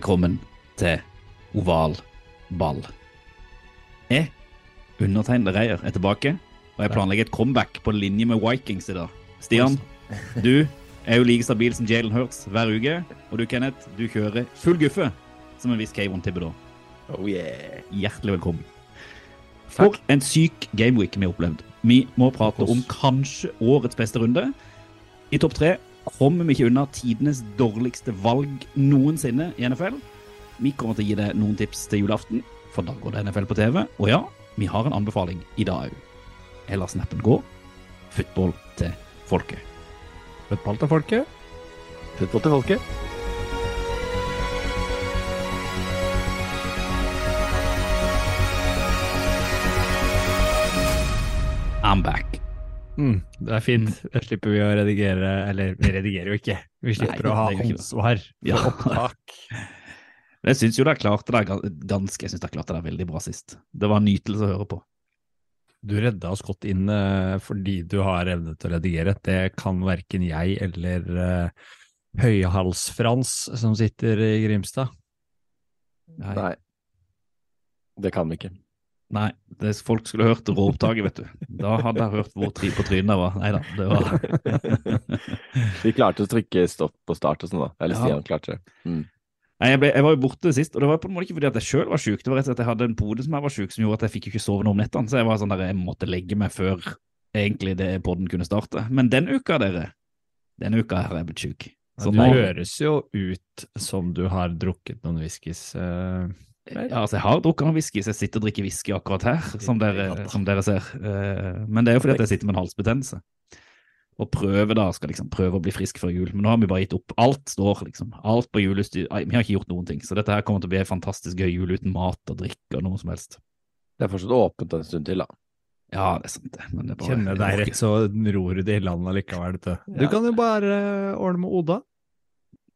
Velkommen til Oval ball. Jeg, undertegnede Reier, er tilbake, og jeg planlegger et comeback på linje med Vikings i dag. Stian, du er jo like stabil som Jalen Hurts hver uke, og du, Kenneth, du kjører full guffe, som en viss Kayvon Thibodeau. Oh yeah. Hjertelig velkommen. For en syk gameweek vi har opplevd. Vi må prate om kanskje årets beste runde. I topp tre kommer vi ikke unna tidenes dårligste valg noensinne i NFL. Vi kommer til å gi deg noen tips til julaften, for da går det NFL på TV. Og ja, vi har en anbefaling i dag òg. Jeg lar snappen gå. Football til folket. Football til folket. Football til folket. I'm back. Mm, det er fint. Da slipper vi å redigere Eller vi redigerer jo ikke. Vi slipper Nei, å ha ansvar for Ja. opptak. Men jeg syns jo det er klart det er ganske Jeg synes det er klart det er veldig bra sist. Det var en nytelse å høre på. Du redda oss godt inn eh, fordi du har evne til å redigere. Det kan verken jeg eller uh, Høyhals-Frans som sitter i Grimstad. Nei. Nei. Det kan vi ikke. Nei, det, folk skulle hørt råopptaket, vet du. Da hadde jeg hørt hvor tri på trynet var. Nei da, det var Vi klarte å trykke stopp på start og sånn, da. Eller Ja. Stian klarte det. Mm. Nei, jeg, ble, jeg var jo borte sist, og det var på en måte ikke fordi at jeg sjøl var sjuk. Det var rett og slett at jeg hadde en pode som jeg var sjuk, som gjorde at jeg fikk jo ikke sove noe om nettene. Så jeg var sånn der, jeg måtte legge meg før egentlig det podden kunne starte. Men den uka, dere, denne uka har jeg blitt sjuk. Så du nå- høres jo ut som du har drukket noen whiskys. eh, Ja, altså Jeg har drukket noen whisky, så jeg sitter og drikker whisky akkurat her, som dere, som dere ser. Eh, Men det er jo fordi at jeg sitter med en halsbetennelse. Og prøver da, skal liksom prøve å bli frisk før jul. Men nå har vi bare gitt opp. Alt står, liksom. Alt på julestyr. Vi har ikke gjort noen ting. Så dette her kommer til å bli en fantastisk gøy jul uten mat og drikke og noe som helst. Det er fortsatt åpent en stund til, da. Ja, det er sant, det. Men det er bare Kjenner deg rett, så ror du det i land allikevel. vet Du Du kan jo bare ordne med Oda.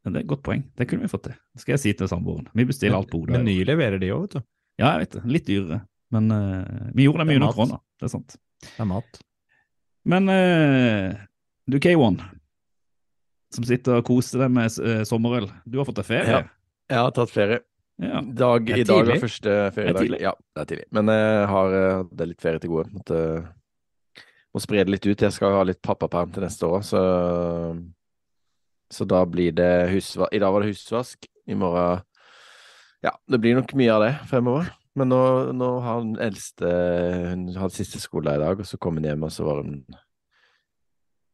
Men det er et godt poeng. Det kunne vi fått til. Det skal jeg si til samboeren. Vi bestiller alt på Oda. Meny leverer de òg, vet du. Ja, jeg vet det. Litt dyrere. Men uh, vi gjorde det mye Det er under korona. Det er sant. Det er mat. Men uh, du K1, som sitter og koser deg med uh, sommerøl. Du har fått deg ferie? Ja. Jeg har tatt ferie. Ja. Dag, Det I dag var første Det er feriedag. tidlig. Ja, det er tidlig. Men jeg har det er litt ferie til gode. Måtte, må spre det litt ut. Jeg skal ha litt pappaperm til neste år, så Så da blir det husvask. I dag var det husvask. I morgen Ja, det blir nok mye av det fremover. Men nå, nå har den eldste Hun hadde siste skoledag i dag, og så kom hun hjem, og så var hun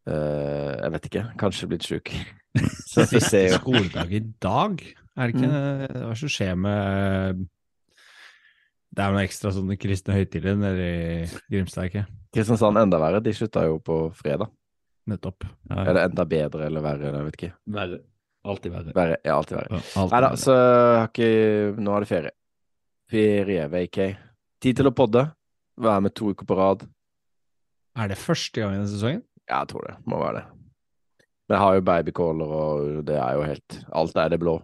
eh, Jeg vet ikke. Kanskje blitt sjuk. Siste skoledag i dag. Er det ikke Hva er det som skjer med Det er noen ekstra sånne kristne høytider nede i Grimstad, ikke? Kristiansand enda verre. De slutta jo på fredag. Nettopp. Ja, Eller enda bedre eller verre, jeg vet ikke. Verre. Alltid verre. Verre, ja, alltid verre. Ja, Nei da, så har ikke Nå er det ferie. Ferie, VK. Tid til å podde. Være med to uker på rad. Er det første gang i denne sesongen? Ja, jeg tror det. Må være det. Men jeg har jo babycaller, og det er jo helt Alt er det blå.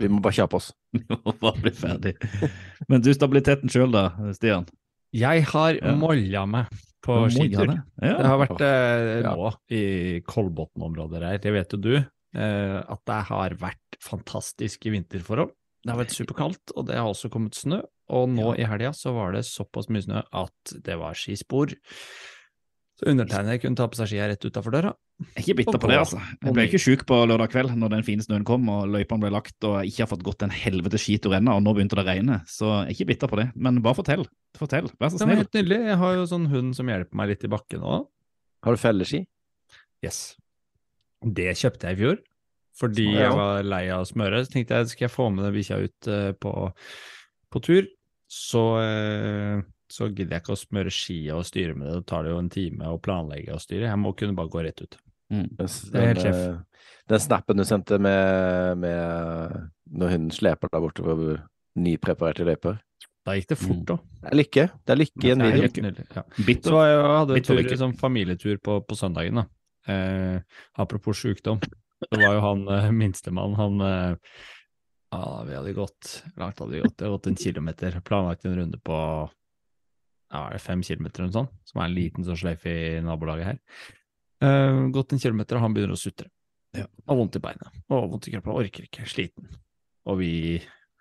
Vi må bare kjappe oss. Vi må Bare bli ferdig. Men du, stabiliteten sjøl da, Stian? Jeg har Ja. molla meg på skitur. Ja. Det har vært eh, nå i Kolbotn-området her, det vet jo du, eh, at det har vært fantastiske vinterforhold. Det har vært superkaldt, og det har også kommet snø. Og nå i helga så var det såpass mye snø at det var skispor. Så undertegnede kunne ta på seg skia rett utafor døra. Jeg er ikke bitter på det, altså. Jeg ble ikke sjuk på lørdag kveld når den fine snøen kom og løypene ble lagt og jeg ikke har fått gått en helvete skitur ennå, og nå begynte det å regne. Så jeg er ikke bitter på det. Men bare fortell. Fortell. Vær så snill. Det var helt nydelig. Jeg har jo sånn hund som hjelper meg litt i bakken òg. Har du felleski? Yes. Det kjøpte jeg i fjor, fordi Ja. jeg var lei av smøret. Så tenkte jeg skal jeg få med den bikkja ut eh, på, på tur. Så eh, så gidder jeg ikke å smøre skia og styre med det. Det tar det jo en time å planlegge og styre. Jeg må kunne bare gå rett ut. Den, Det er helt den, eh, den snappen du sendte med, med når hun sleper der borte på nypreparerte løyper. Da gikk det fort, da. Det er lykke. Det er lykke i en video. helt. Ja. Så jeg, hadde en tur, liksom, familietur på, på søndagen. da. Eh, apropos sykdom, så var jo han eh, minstemann, han eh, ja, Vi hadde gått langt hadde vi gått? Hadde gått en kilometer. Planlagt en runde på ja, er fem kilometer eller noe sånt, som er en liten sånn sløyfe i nabolaget her. Uh, gått en kilometer, og han begynner å sutre. Ja. Har vondt i beinet, og vondt i kroppen, orker ikke, sliten. Og vi,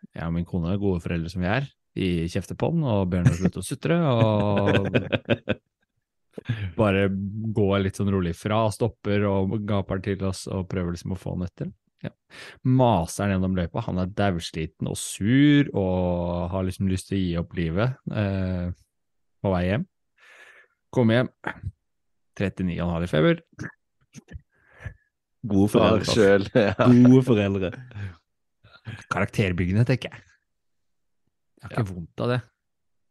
jeg og min kone, gode foreldre som vi er, vi kjefter på den og ber ham slutte å sutre, og bare går litt sånn rolig fra, stopper og gaper til oss og prøver liksom å få han etter. Ja. Maser han gjennom løypa, han er dausliten og sur og har liksom lyst til å gi opp livet eh, på vei hjem. Kom hjem, 39,5 i feber. Gode foreldre. Selv, Ja. Gode foreldre. Karakterbyggende, tenker jeg. Jeg har ikke vondt av det.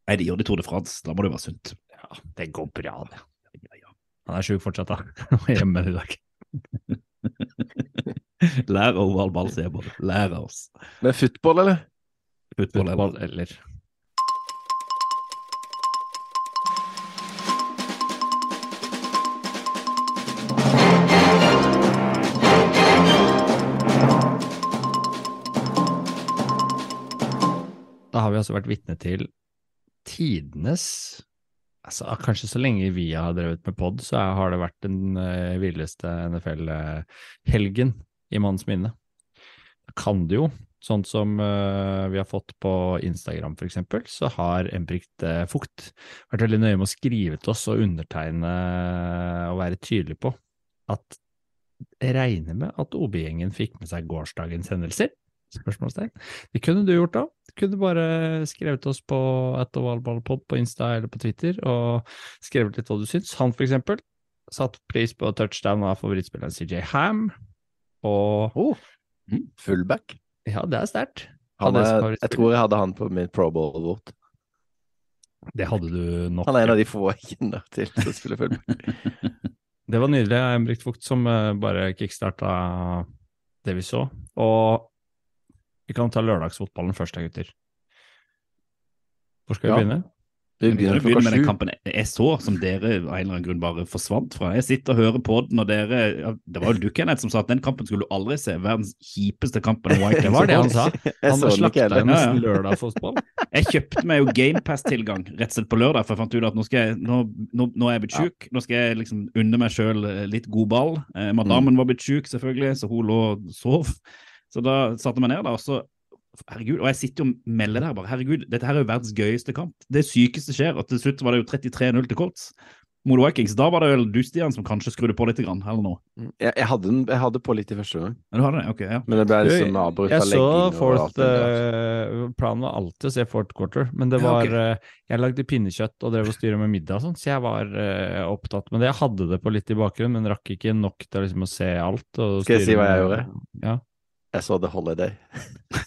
Nei, de gjør det i Tour de France. Da må det være sunt. Ja, det går bra, det. Ja, ja. Han er sjuk fortsatt, da. Er hjemme i dag. Lær oval jeg. Lær oss. Med football, eller? Fotball, eller? Eller Har vi altså vært vitne til tidenes altså Kanskje så lenge vi har drevet med pod, så har det vært den uh, villeste NFL-helgen i manns minne. Da kan det jo, sånn som uh, vi har fått på Instagram for eksempel, så har Embrikt uh, Fukt vært veldig nøye med å skrive til oss og undertegne og være tydelig på at jeg regner med at OB-gjengen fikk med seg gårsdagens hendelser. Spørsmålstegn. Det kunne du gjort da. Kunne bare skrevet oss på et ovalballpod på Insta eller på Twitter og skrevet litt hva du syns. Han for eksempel satt pris på touchdown av favorittspilleren CJ Ham. Og Oh. Fullback. ja, det er sterkt. Jeg tror jeg hadde han på min Pro Bowl-vot. Det hadde du nok. Han er en av de få jeg kjenner til som spiller fullback. Det var nydelig. Embrikt Fugt som eh, bare kickstarta det vi så. Og vi kan ta lørdagsfotballen først, da, gutter. Hvor skal vi Ja. begynne? Vi begynner begynner med den kampen jeg så, som dere av en eller annen grunn bare forsvant fra. Jeg sitter og hører på den, og dere ja, Det var jo du, Kenneth, som sa at den kampen skulle du aldri se. Verdens kjipeste kampen. Det var det han sa. Han slakta heller. en Ja, ja. lørdagsfotball. Jeg kjøpte meg jo GamePass-tilgang rett og slett på lørdag, for jeg fant ut at nå, skal jeg, nå, nå, nå er jeg blitt sjuk. Nå skal jeg liksom unne meg sjøl litt god ball. Eh, madammen var blitt sjuk, selvfølgelig, så hun lå og sov. Så da satte jeg meg ned da, og så Herregud, og jeg sitter jo og melder der bare. Herregud, dette her er jo verdens gøyeste kamp. Det sykeste skjer. Og til slutt var det jo 33-0 til Colts mot Vikings. Da var det vel du, Stian, som kanskje skrudde på litt, grann, eller noe. Jeg, jeg, hadde den, jeg hadde på litt i første gang, du hadde det? Ok, ja. men det ble liksom avbrutt av så legging. Jeg så fourth uh, eh, Planen var alltid å se fourth quarter, men det Ja, var ok. eh, Jeg lagde pinnekjøtt og drev og styra med middag og sånn, så jeg var uh, opptatt med det. Jeg hadde det på litt i bakgrunnen, men rakk ikke nok til liksom å se alt. Og Skal jeg si hva jeg med- gjorde? Ja. Jeg så The Holiday.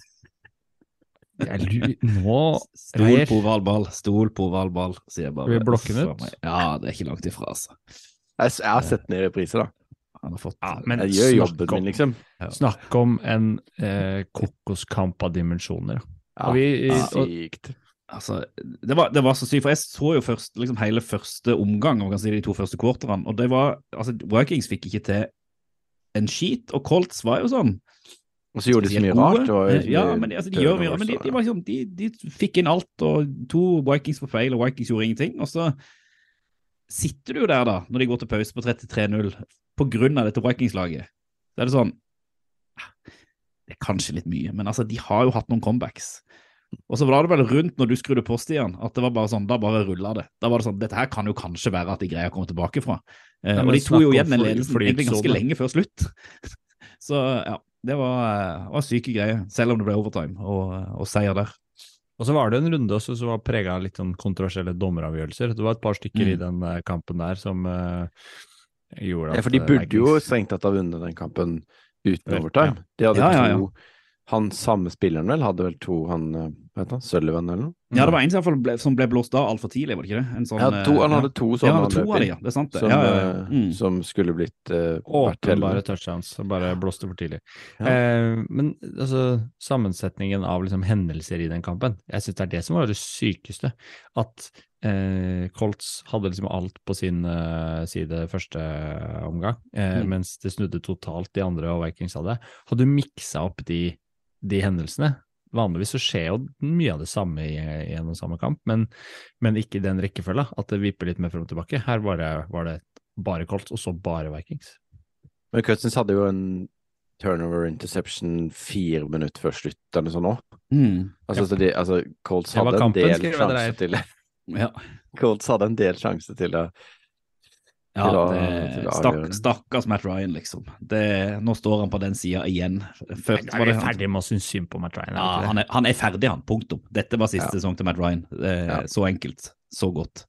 Nå Stol på oval ball, stol på oval ball, sier jeg bare. Skal vi blokke den ut? Ja, det er ikke langt ifra, altså. Jeg, jeg har sett den i reprise, da. Han har fått Ja, men Jeg gjør jobben om- min, liksom. Snakk om en eh, kokoskamp av dimensjoner. Ja, Og vi- ja, og- sykt. Altså, det var, det var så sykt, for jeg så jo først liksom hele første omgang, om kan si de to første quarterne, og det var Altså, Vikings fikk ikke til en skit, og Colts var jo sånn Og så gjorde de så mye gode. rart. Så ja, men de- altså, de gjør mye rart, men de, de, var sånn, de, de fikk inn alt, og to Vikings på feil, og Vikings gjorde ingenting. Og så sitter du jo der, da, når de går til pause på 33-0, på grunn av dette Vikings-laget. Så er det sånn ah, Det er kanskje litt mye, men altså, de har jo hatt noen comebacks. Og så var det vel rundt når du skrudde på, Stian, at det var bare sånn, da bare rulla det. Da var det sånn, Dette her kan jo kanskje være at de greier å komme tilbake fra. Eh, og de tok jo igjen den ledelsen egentlig ganske lenge før slutt. Så ja, det var, eh, var syke greier, selv om det ble overtime og, og seier der. Og så var det en runde også som var prega av litt sånn kontroversielle dommeravgjørelser. Det var et par stykker i Mm. den eh, kampen der som uh, gjorde at Ja, for de eh, burde jo strengt tatt ha vunnet den kampen uten overtime. De hadde Ja, ja, ja. to Han samme spilleren vel hadde vel to, han vet hva heter han, Sullivan eller noe? Ja, det var en som, ble, som ble blåst av altfor tidlig, var det ikke det? En sånn, Ja, to, han eh, hadde to sånne ja, han hadde to av de, ja. Det er sant, det. som, ja, ja, ja. eh, Mm. som skulle blitt uh, Åpenbare touchdowns, bare blåste for tidlig. Ja. Eh, men altså, sammensetningen av liksom, hendelser i den kampen, jeg syns det er det som var det sykeste. At eh, Colts hadde liksom alt på sin uh, side første omgang, eh, Mm. mens det snudde totalt de andre og Vikings hadde. Hadde du miksa opp de, de hendelsene Vanligvis så skjer jo mye av det samme i, i en og samme kamp, men, men ikke i den rekkefølga. At det vipper litt mer frem og tilbake. Her var det, var det bare Colts, og så bare Vikings. Men Cousins hadde jo en turnover interception fire minutter før slutt, eller noe sånt òg. Mm. Altså, så de, altså, Colts Det hadde en del sjanse til Ja. Colts hadde en del sjanse til å Ja, det, stakk, stakkars Matt Ryan, liksom. Det, nå står han på den sida igjen. Først Er var det han- ferdig med å synes synd på Matt Ryan? er Ja, han er, han er ferdig, han. Punktum. Dette var siste Ja. sesong til Matt Ryan. Eh, Ja. Så enkelt. Så godt.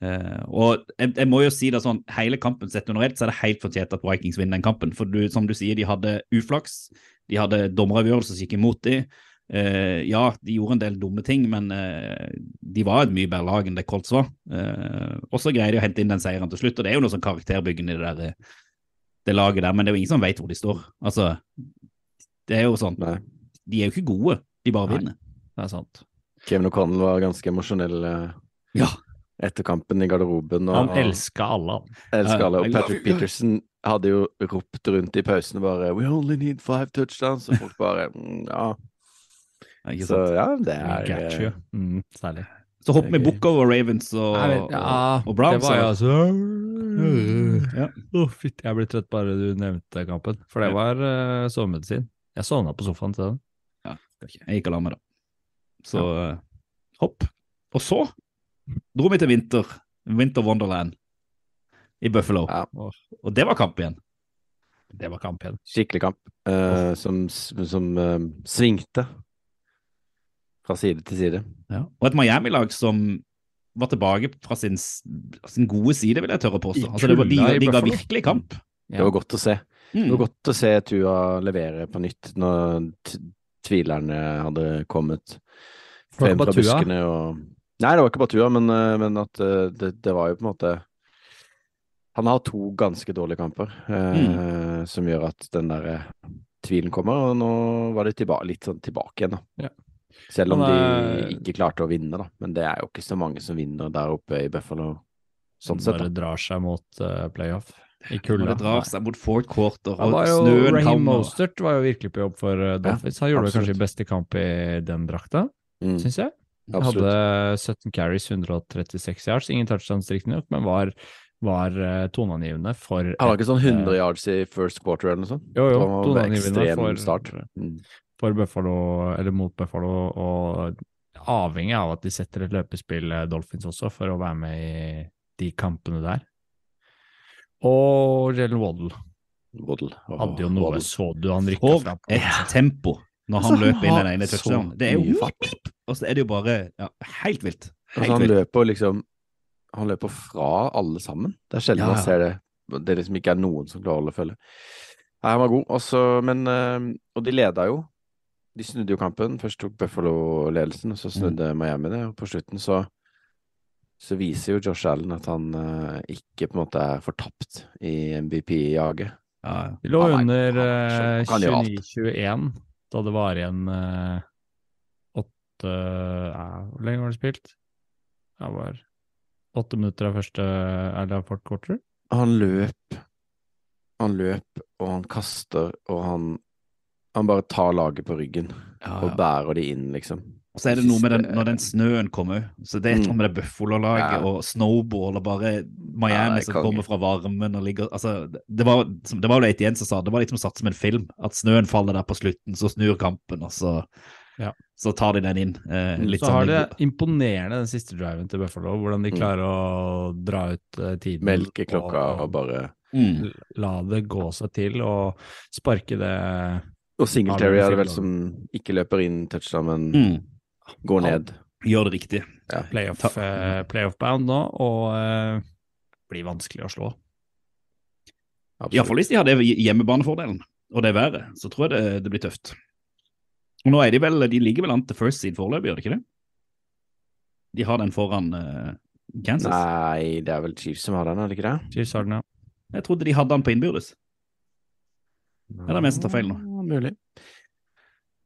Eh, og jeg, jeg må jo si det sånn, hele kampen sett under ett, så er det helt fortjent at Vikings vinner den kampen. For du, som du sier, de hadde uflaks. De hadde dommeravgjørelser som gikk imot dem. Eh, ja, de gjorde en del dumme ting, men uh, de var et mye bedre lag enn det Colts var. Uh, og så greide de å hente inn den seieren til slutt, og det er jo noe sånn karakterbyggende i det der, det laget der, men det er jo ingen som vet hvor de står. Altså, det er jo sånn, Nei. de er jo ikke gode, de bare Nei. vinner. Det er sant. Kevin O'Connell var ganske emosjonell Ja. etter kampen i garderoben. Og, Han elska alle, elsker alle. Og Patrick. Peterson hadde jo ropt rundt i pausen bare We only need five touchdowns. Og folk bare mm, Ja. Ja, sant? Så ja, det er Got eh, you. Mm, særlig. Så hopper vi bukk over Ravens og, vet, ja, og, og Browns. det var jo altså Ja. oh, fytti, jeg blir trøtt bare du nevnte kampen. For det var uh, sovemedisin. Jeg sovna på sofaen til den. Ja. Jeg gikk og la meg, da. Så eh, hopp. Og så dro vi til vinter. Winter Wonderland i Buffalo. Ja. Og det var kamp igjen. Det var kamp igjen. skikkelig kamp uh, som, som uh, svingte fra side til side. Ja. Og et Miami-lag som var tilbake fra sin, sin gode side, vil jeg tørre å påstå. Altså, det var, de, de ga virkelig kamp. Det var godt å se. Det Mm. var godt å se Tua levere på nytt når t tvilerne hadde kommet Det frem fra buskene og Nei, det var ikke bare Tua, men, eh, men at eh, det, det var jo på en måte Han har to ganske dårlige kamper eh, som gjør at den der eh, tvilen kommer, og nå var det tilba litt sånn tilbake igjen, da. Ja. Selv om Han de er- ikke klarte å vinne, da. Men det er jo ikke så mange som vinner der oppe i Buffalo, sånn sett. Når det drar seg mot uh, playoff i Når det drar seg mot fourth quarter, Han og var jo, snøen Raheem kommer Mostert var jo virkelig på jobb for uh, Dolphins. Han gjorde kanskje beste kamp i den drakta, Mm, syns jeg. absolutt. Hadde 17 carries, 136 yards. Ingen touchdowns riktignok, men var, var eh, toneangivende for Han var ikke sånn 100 eh, yards i first quarter eller noe sånt? Jo, jo, toneangivende for, start. Mm. For Buffalo, eller mot Buffalo, og avhengig av at de setter et løpespill, eh, Dolphins også, for å være med i de kampene der. Og Jalen Waddle Waddle. Oh, hadde jo noe, Waddle. så du han rykka fra på. et tempo når han Altså, løper inn i den ene så touchdownen. Det er jo fart. Og så er det jo bare ja, helt vilt. Altså, han vilt. løper liksom Han løper fra alle sammen. Det er sjelden Ja, man ser det. Det liksom ikke er noen som klarer å holde følge. Nei, han var god, også, men eh, Og de leda jo. De snudde jo kampen. Først tok Buffalo ledelsen, og så snudde Mm. Miami det. Og på slutten så så viser jo Josh Allen at han uh, ikke på en måte er fortapt i MVP-jaget. Ja. De lå Han er- under uh, eh, han kan gjøre alt. 29-21 da det var igjen eh, åtte uh, Hvor lenge var det spilt? Det var åtte minutter av første eller av quarter. Han løp, han løp, og han kaster, og han Han bare tar laget på ryggen Ja, og bærer de inn, liksom. Og så er det noe med den, når den snøen kommer. Så det er et eller annet med det Buffalo-laget Ja. og snowball og bare Miami Ja, som kommer fra varmen og ligger Altså, det var, jo det var vel Etienne som sa det var litt som å satt som en film. At snøen faller der på slutten, så snur kampen, og så, Ja. så tar de den inn. Eh, litt så sånn har det imponerende den siste driven til Buffalo, hvordan de Mm. klarer å dra ut eh, tiden. Melke klokka og bare mm. la det gå seg til, og sparke det Og Singletary er det det vel som ikke løper inn touchdown, men Mm. går ned. Gjør det riktig. playoff, Ta- eh, playoff-bound nå, og uh, blir vanskelig å slå. Iallfall hvis de hadde hjemmebanefordelen og det været, så tror jeg det, det blir tøft. Og nå er de vel De ligger vel an til first seed foreløpig, gjør de ikke det? De har den foran uh, Kansas. Nei, det er vel Chiefs som har den, er det ikke det? Chiefs har den, ja. Jeg trodde de hadde den på innbyrdes. Er det vi som tar feil nå? Mulig.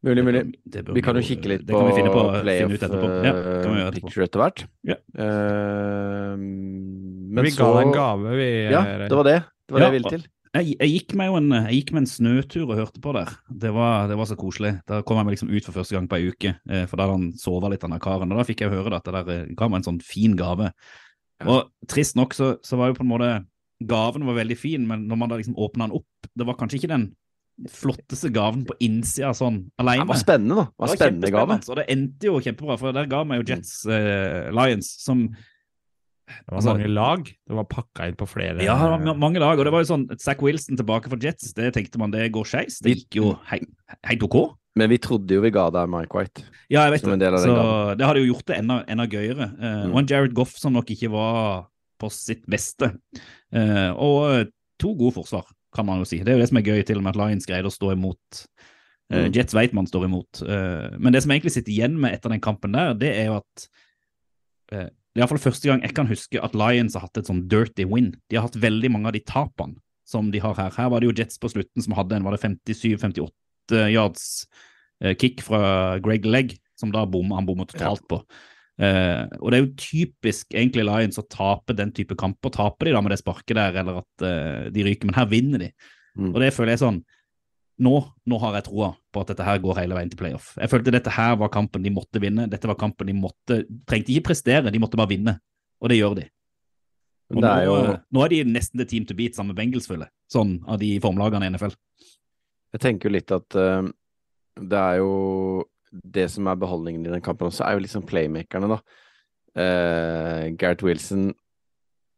Mulig, mulig. Vi kan jo kikke litt på finne, på, playoff. Ja, etterpå. picture etter hvert. Ja. Uh, men vi så ga en gave, vi. Ja, eh, det var det. Det var Ja, det jeg ville til. Jeg, jeg, gikk en, jeg gikk med en snøtur og hørte på der. Det var, det var så koselig. Da kom jeg meg liksom ut for første gang på ei uke, eh, for da hadde han sova litt, han karen. Og da fikk jeg høre at det der eh, ga meg en sånn fin gave. Og trist nok så, så var jo på en måte Gaven var veldig fin, men når man da liksom åpna den opp, det var kanskje ikke den flotteste gaven på innsida sånn Det var spennende, da. Det var Det var spennende gave. Og det endte jo kjempebra, for der ga meg jo Jets eh, Lions, som Det var altså- mange lag. Det var pakka inn på flere Ja, det var mange lag, og det var jo sånn Zack Wilson tilbake for Jets, det tenkte man det går skeis. Det gikk jo helt OK. Men vi trodde jo vi ga deg Mike White. Ja, jeg vet det. Så gaven. det hadde jo gjort det enda, enda gøyere. Uh, Mm. Og en Jared Goff som nok ikke var på sitt beste. Uh, og to gode forsvar, kan man jo si. Det er jo det som er gøy, til og med at Lions greide å stå imot. Mm. Jets vet man står imot. Eh, men det som egentlig sitter igjen med etter den kampen der, det er jo at eh, det er iallfall første gang jeg kan huske at Lions har hatt et sånn dirty win. De har hatt veldig mange av de tapene som de har her. Her var det jo Jets på slutten som hadde en var det 57-58 yards kick fra Greg Legg, som da bom, han bommet totalt på. Eh, og det er jo typisk egentlig Lions å tape den type kamper. Taper de da med det sparket der, eller at uh, de ryker, men her vinner de. Mm. Og det føler jeg sånn nå, nå har jeg troa på at dette her går hele veien til playoff. Jeg følte dette her var kampen de måtte vinne. Dette var kampen de måtte Trengte ikke prestere, de måtte bare vinne. Og det gjør de. Og det er nå, jo nå er de nesten det team to beat sammen med Bengals, føler jeg. Sånn av de formlagene i NFL. Jeg tenker jo litt at uh, det er jo Det som er beholdningen i den kampen også, er jo liksom playmakerne, da. Uh, Gareth Wilson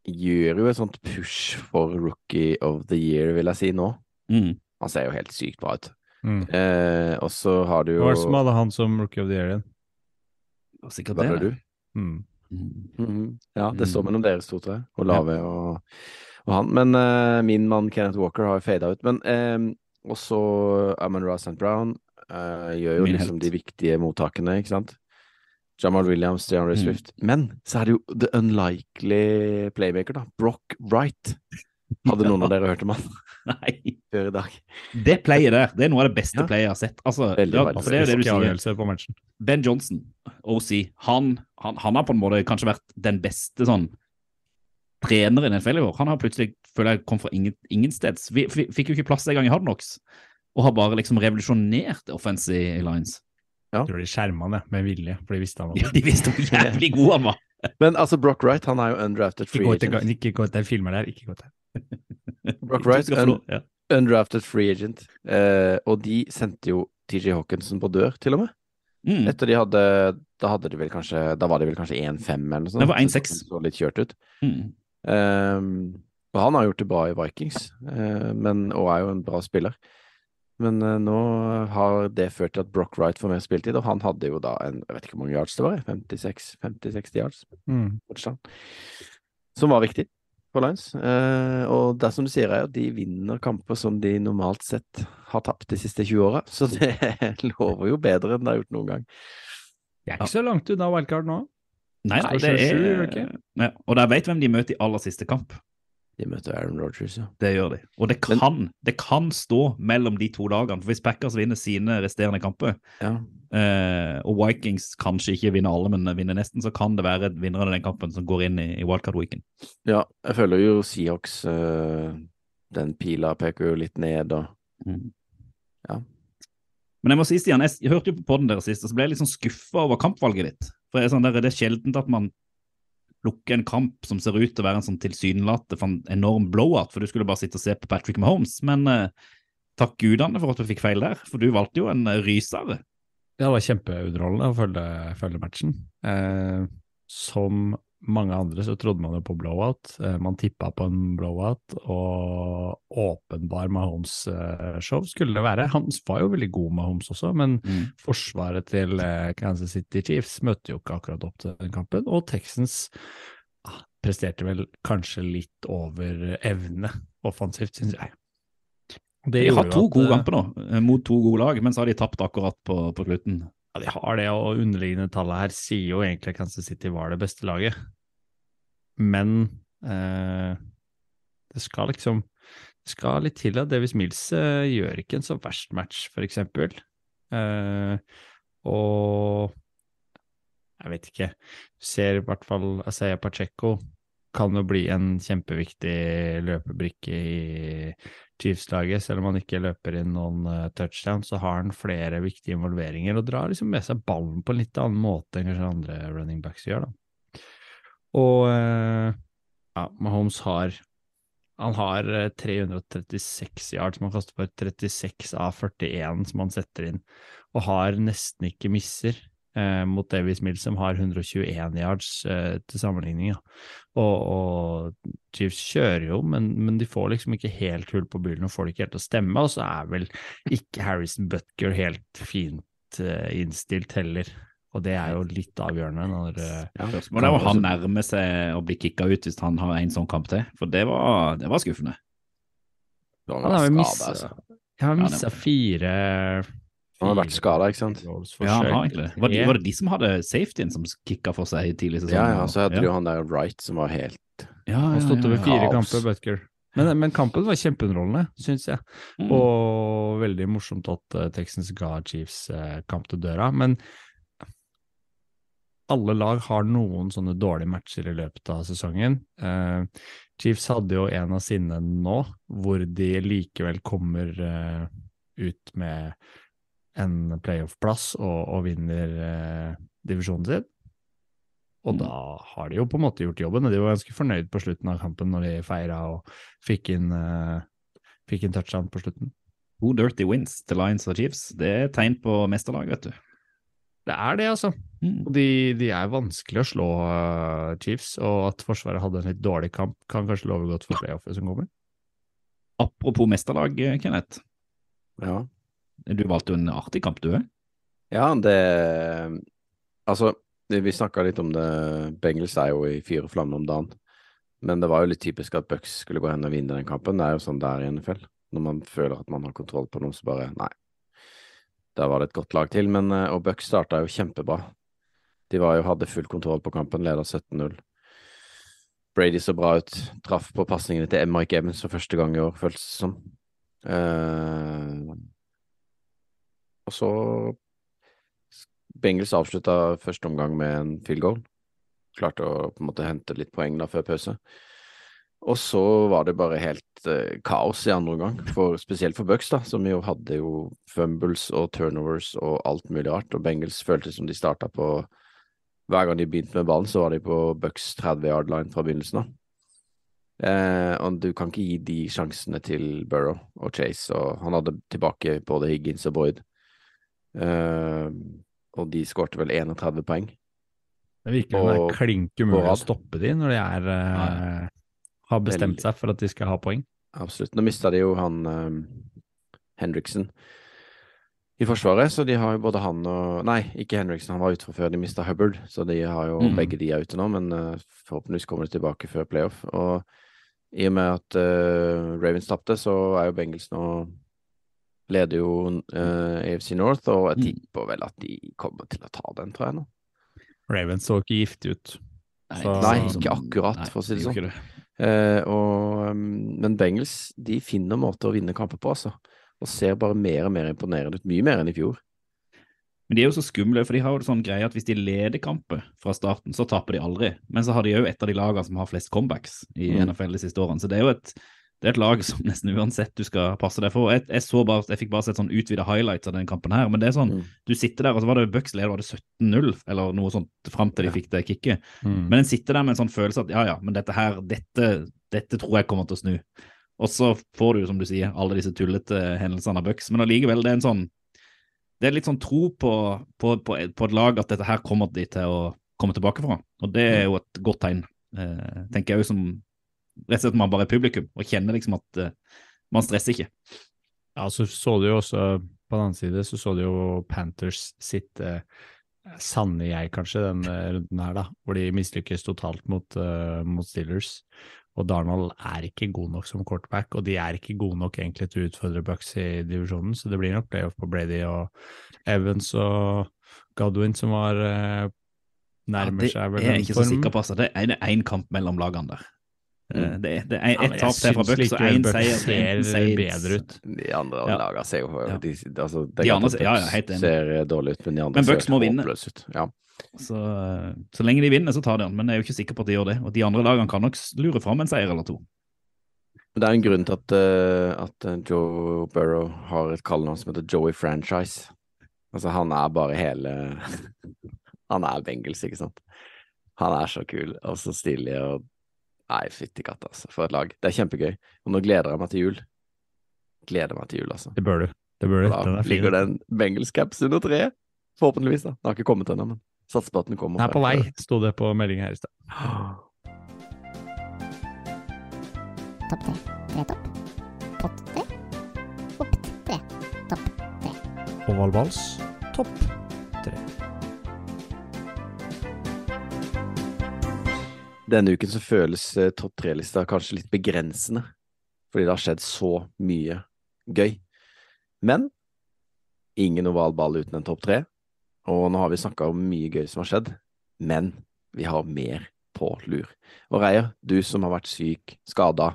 gjør jo et sånt push for rookie of the year, vil jeg si, nå. Mm. Han ser jo helt sykt bra ut. Mm. Uh, og så har du jo Hva var det som hadde han som rookie of the year igjen? Det Sikkert det. du? Mm. Mm. Mhm. Ja, det står Mm. mellom deres to, tror jeg. Og Lave og, og han. Men uh, min mann Kenneth Walker har jo fada ut. Men også Amon Ra St. Brown eh, gjør jo liksom de viktige mottakene, ikke sant? Jamal Williams, DeAndre Mm. Swift. Men så er det jo the unlikely playmaker, da. Brock Wright. Hadde noen av dere hørt om han Nei. før i dag? Det playet der, det er noe av det beste Ja. playet jeg har sett. Altså, Veldig det, altså, det er det du sier. Ben Johnson, OC, han, han, han har på en måte kanskje vært den beste sånn treneren i NFL i år. Han har plutselig, føler jeg, kom fra ingen, ingensteds. Vi, vi fikk jo ikke plass en gang i Hardnox, og har bare liksom revolusjonert offensive lines. Jeg tror de skjerma det med vilje, for de visste han Ja, de visste hvor jævlig god han var. Men altså, Brock Wright, han er jo undrafted Ikke free gå agent. ikke gå til filmer der, ikke gå til. Brock Wright, lov, ja. undrafted free agent. Eh, og de sendte jo TJ Hawkinson på dør, til og med. Mm. Etter de hadde Da hadde de vel kanskje Da var de vel kanskje 1-5 eller noe sånt. Det var 1-6. Så litt kjørt ut. Mm. Um, og han har gjort det bra i Vikings, uh, men, og er jo en bra spiller. Men uh, nå har det ført til at Brock Wright får mer spiltid, og han hadde jo da en Jeg vet ikke hvor mange yards det var, 50-60 yards. Mm. Som var viktig for Lions. Uh, og det som du sier, er at de vinner kamper som de normalt sett har tapt de siste 20 åra. Så det lover jo bedre enn det har gjort noen gang. Jeg er ikke så langt unna wildcard nå. Nei, det er ja, Og de vet hvem de møter i aller siste kamp. De møter Aaron Rodgers, ja. Det gjør de. Og det Men- kan, det kan stå mellom de to lagene. For hvis Packers vinner sine resterende kamper, ja. eh, og Vikings kanskje ikke vinner alle, men vinner nesten, så kan det være vinneren av den kampen som går inn i, i wildcard-weekend. Ja, jeg føler jo Seahawks eh, Den pila peker jo litt ned, og Ja. Men jeg må si, Stian, jeg hørte jo på podden deres sist, og så ble jeg litt sånn skuffa over kampvalget ditt. For jeg er sånn der, Det er sjeldent at man plukker en kamp som ser ut til å være en sånn tilsynelatende enorm blowout, for du skulle bare sitte og se på Patrick Mahomes. Men eh, takk gudene for at du fikk feil der, for du valgte jo en eh, rysere. Ja, det var kjempeunderholdende å følge, følge matchen. Eh, som mange andre så trodde man jo på blowout. Eh, man tippa på en blowout, og åpenbar Mahomes-show skulle det være. Han var jo veldig god Mahomes også, men forsvaret til eh, Kansas City Chiefs møtte jo ikke akkurat opp til den kampen. Og Texans ah, presterte vel kanskje litt over evne offensivt, syns jeg. De har to gode eh, kamper nå, eh, mot to gode lag, men så har de tapt akkurat på, på slutten. Ja, de har det, og underliggende tallet her sier jo egentlig at Kansas City var det beste laget. Men eh, det skal liksom Det skal litt til at Davis Mills eh, gjør ikke en så verst match, eksempel. Eh, og jeg vet ikke. Ser i hvert fall Asaya Pacheco kan jo bli en kjempeviktig løpebrikke i Chiefs-laget. Selv om han ikke løper inn noen uh, touchdown, så har han flere viktige involveringer og drar liksom med seg ballen på en litt annen måte enn kanskje andre running backs gjør. da. Og eh, ja, Mahomes har han har eh, 336 yards, som han kaster for 36 av 41 som han setter inn, og har nesten ikke misser eh, mot Davies Mills, som har 121 yards eh, til sammenligning. Ja. Og, og Chiefs kjører jo, men, men de får liksom ikke helt hull på bilen og får det ikke helt til å stemme, og så er vel ikke Harrison Butker helt fint eh, innstilt heller. Og det er jo litt avgjørende når ja, Spørsmålet er om han nærmer seg å bli kicka ut hvis han har en sånn kamp til, for det var, det var skuffende. Han har jo missa altså. Har missa fire Han har vært skada, ikke sant? Ja, han har egentlig det. Var, det- var det de som hadde safetyen som kicka for seg tidlig i sesongen? Ja, ja, så hadde de ja. jo han der Wright som var helt ja, Han ja, stått over fire kamper, Butker. Men, men kampen var kjempeunderholdende, syns jeg. Mm. Og veldig morsomt at uh, Texans ga Chiefs uh, kamp til døra. Men alle lag har noen sånne dårlige matcher i løpet av sesongen. Uh, Chiefs hadde jo en av sine nå, hvor de likevel kommer uh, ut med en playoff-plass og, og vinner uh, divisjonen sin. Og da har de jo på en måte gjort jobben, og de var ganske fornøyd på slutten av kampen når de feira og fikk inn, fikk inn touchdown på slutten. To dirty wins til Lions og Chiefs. Det er tegn på mesterlag, vet du. Det er det, altså. Mm. De, de er vanskelig å slå eh, Chiefs, og at Forsvaret hadde en litt dårlig kamp, kan kanskje love godt for playoffet som kommer. Apropos mesterlag, eh, Kenneth. Ja. Du valgte jo en artig kamp, du òg. Ja, det Altså, vi snakka litt om det. Bengels er jo i fyr og flamme om dagen. Men det var jo litt typisk at Bucks skulle gå hen og vinne den kampen. Det er jo sånn det er i NFL. Når man føler at man har kontroll på noe, så bare nei. Der var det et godt lag til. Men, eh, og Bucks starta jo kjempebra. De var jo, hadde full kontroll på kampen, leda 17-0. Brady så bra ut. Traff på pasningene til Mike Evans for første gang i år, føltes det som. Uh, og så Bengels avslutta første omgang med en field goal. Klarte å på en måte hente litt poeng da før pause. Og så var det bare helt eh, kaos i andre omgang, for, spesielt for Bucks, da, som jo hadde jo fumbles og turnovers og alt mulig rart. Og Bengals føltes som de starta på Hver gang de begynte med ballen, så var de på Bucks 30 yard line fra begynnelsen av. Eh, og du kan ikke gi de sjansene til Burrow og Chase, og han hadde tilbake både Higgins og Boyd. Eh, og de skårte vel 31 poeng. Det virker som det er klink umulig å stoppe de når de er, eh, har bestemt seg for at de skal ha poeng. Absolutt. Nå mista de jo han um, Henriksen i Forsvaret, så de har jo både han og Nei, ikke Henriksen, han var ute fra før. De mista Hubbard, så de har jo Mm. begge de er ute nå, men uh, forhåpentligvis kommer de tilbake før playoff. Og i og med at uh, Ravens tapte, så er jo Bengals nå Leder jo uh, AFC North, og jeg Mm. tipper vel at de kommer til å ta den, tror jeg nå. Ravens så ikke giftig ut. Så- Nei, ikke akkurat, for å si det sånn. Eh, og, um, men Bengals de finner måter å vinne kamper på, altså. Og ser bare mer og mer imponerende ut. Mye mer enn i fjor. Men de er jo så skumle, for de har jo sånn greie at hvis de leder kamper fra starten, så taper de aldri. Men så har de jo et av de lagene som har flest comebacks i Mm. NFL de siste årene. Så det er jo et, det er et lag som nesten uansett du skal passe deg for. Jeg, jeg, så bare, jeg fikk bare sett sånn utvida highlights av den kampen her, men det er sånn, Mm. du sitter der, og så var det Bucks leder, var det 17-0, eller noe sånt, fram til de fikk det kicket. Mm. Men en sitter der med en sånn følelse at ja, ja, men dette her, dette, dette tror jeg kommer til å snu. Og så får du som du sier, alle disse tullete hendelsene av Bucks, men allikevel, det er en sånn Det er litt sånn tro på, på, på, på et lag at dette her kommer de til å komme tilbake fra. Og det er jo et godt tegn, eh, tenker jeg jo som Rett og slett man bare er publikum og kjenner liksom at uh, man stresser ikke. Ja, så så du jo også på den annen side så så du jo Panthers sitt uh, sanne jeg kanskje den runden her, da, hvor de mislykkes totalt mot, uh, mot Steelers. Og Darnold er ikke god nok som quarterback, og de er ikke gode nok egentlig til å utfordre Bucks i divisjonen, så det blir nok playoff på Brady og Evans og Godwin som var uh, nærmer ja, seg vel Det er jeg ikke så sikker på. Altså. Det er én kamp mellom lagene der. Mm. Det, det er ett tap til fra Bucks og én seier ser bedre ut. De andre Ja. lagene ser jo Ja. de, altså, De andre ja, ja, ser dårlig ut, men de andre Men Bucks ser må vinne. håpløse ut. Ja. Så, så lenge de vinner, så tar de han. Men jeg er jo ikke sikker på at de gjør det. Og de andre lagene kan nok lure fram en seier eller to. Det er en grunn til at, eh, at eh, Joe Burrow har et kallenavn som heter Joey Franchise. Altså, han er bare hele Han er Bengals, ikke sant? Han er så kul og så stilig og Nei, fytti katta, altså. For et lag. Det er kjempegøy. Og nå gleder jeg meg til jul. Gleder meg til jul, altså. Det bør du. Det bør du. Da Den er fin. ligger det en Bengals caps under treet. Forhåpentligvis, da. Den har ikke kommet ennå, men satser på at den kommer. Den er på vei, sto det på meldingen her i sted. Topp tre. Tre topp. Pott tre. Opp tre. Topp tre. Ovalbals, topp Denne uken så føles eh, topp tre-lista kanskje litt begrensende, fordi det har skjedd så mye gøy. Men ingen oval ball uten en topp tre, og nå har vi snakka om mye gøy som har skjedd, men vi har mer på lur. Og Reier, du som har vært syk, skada,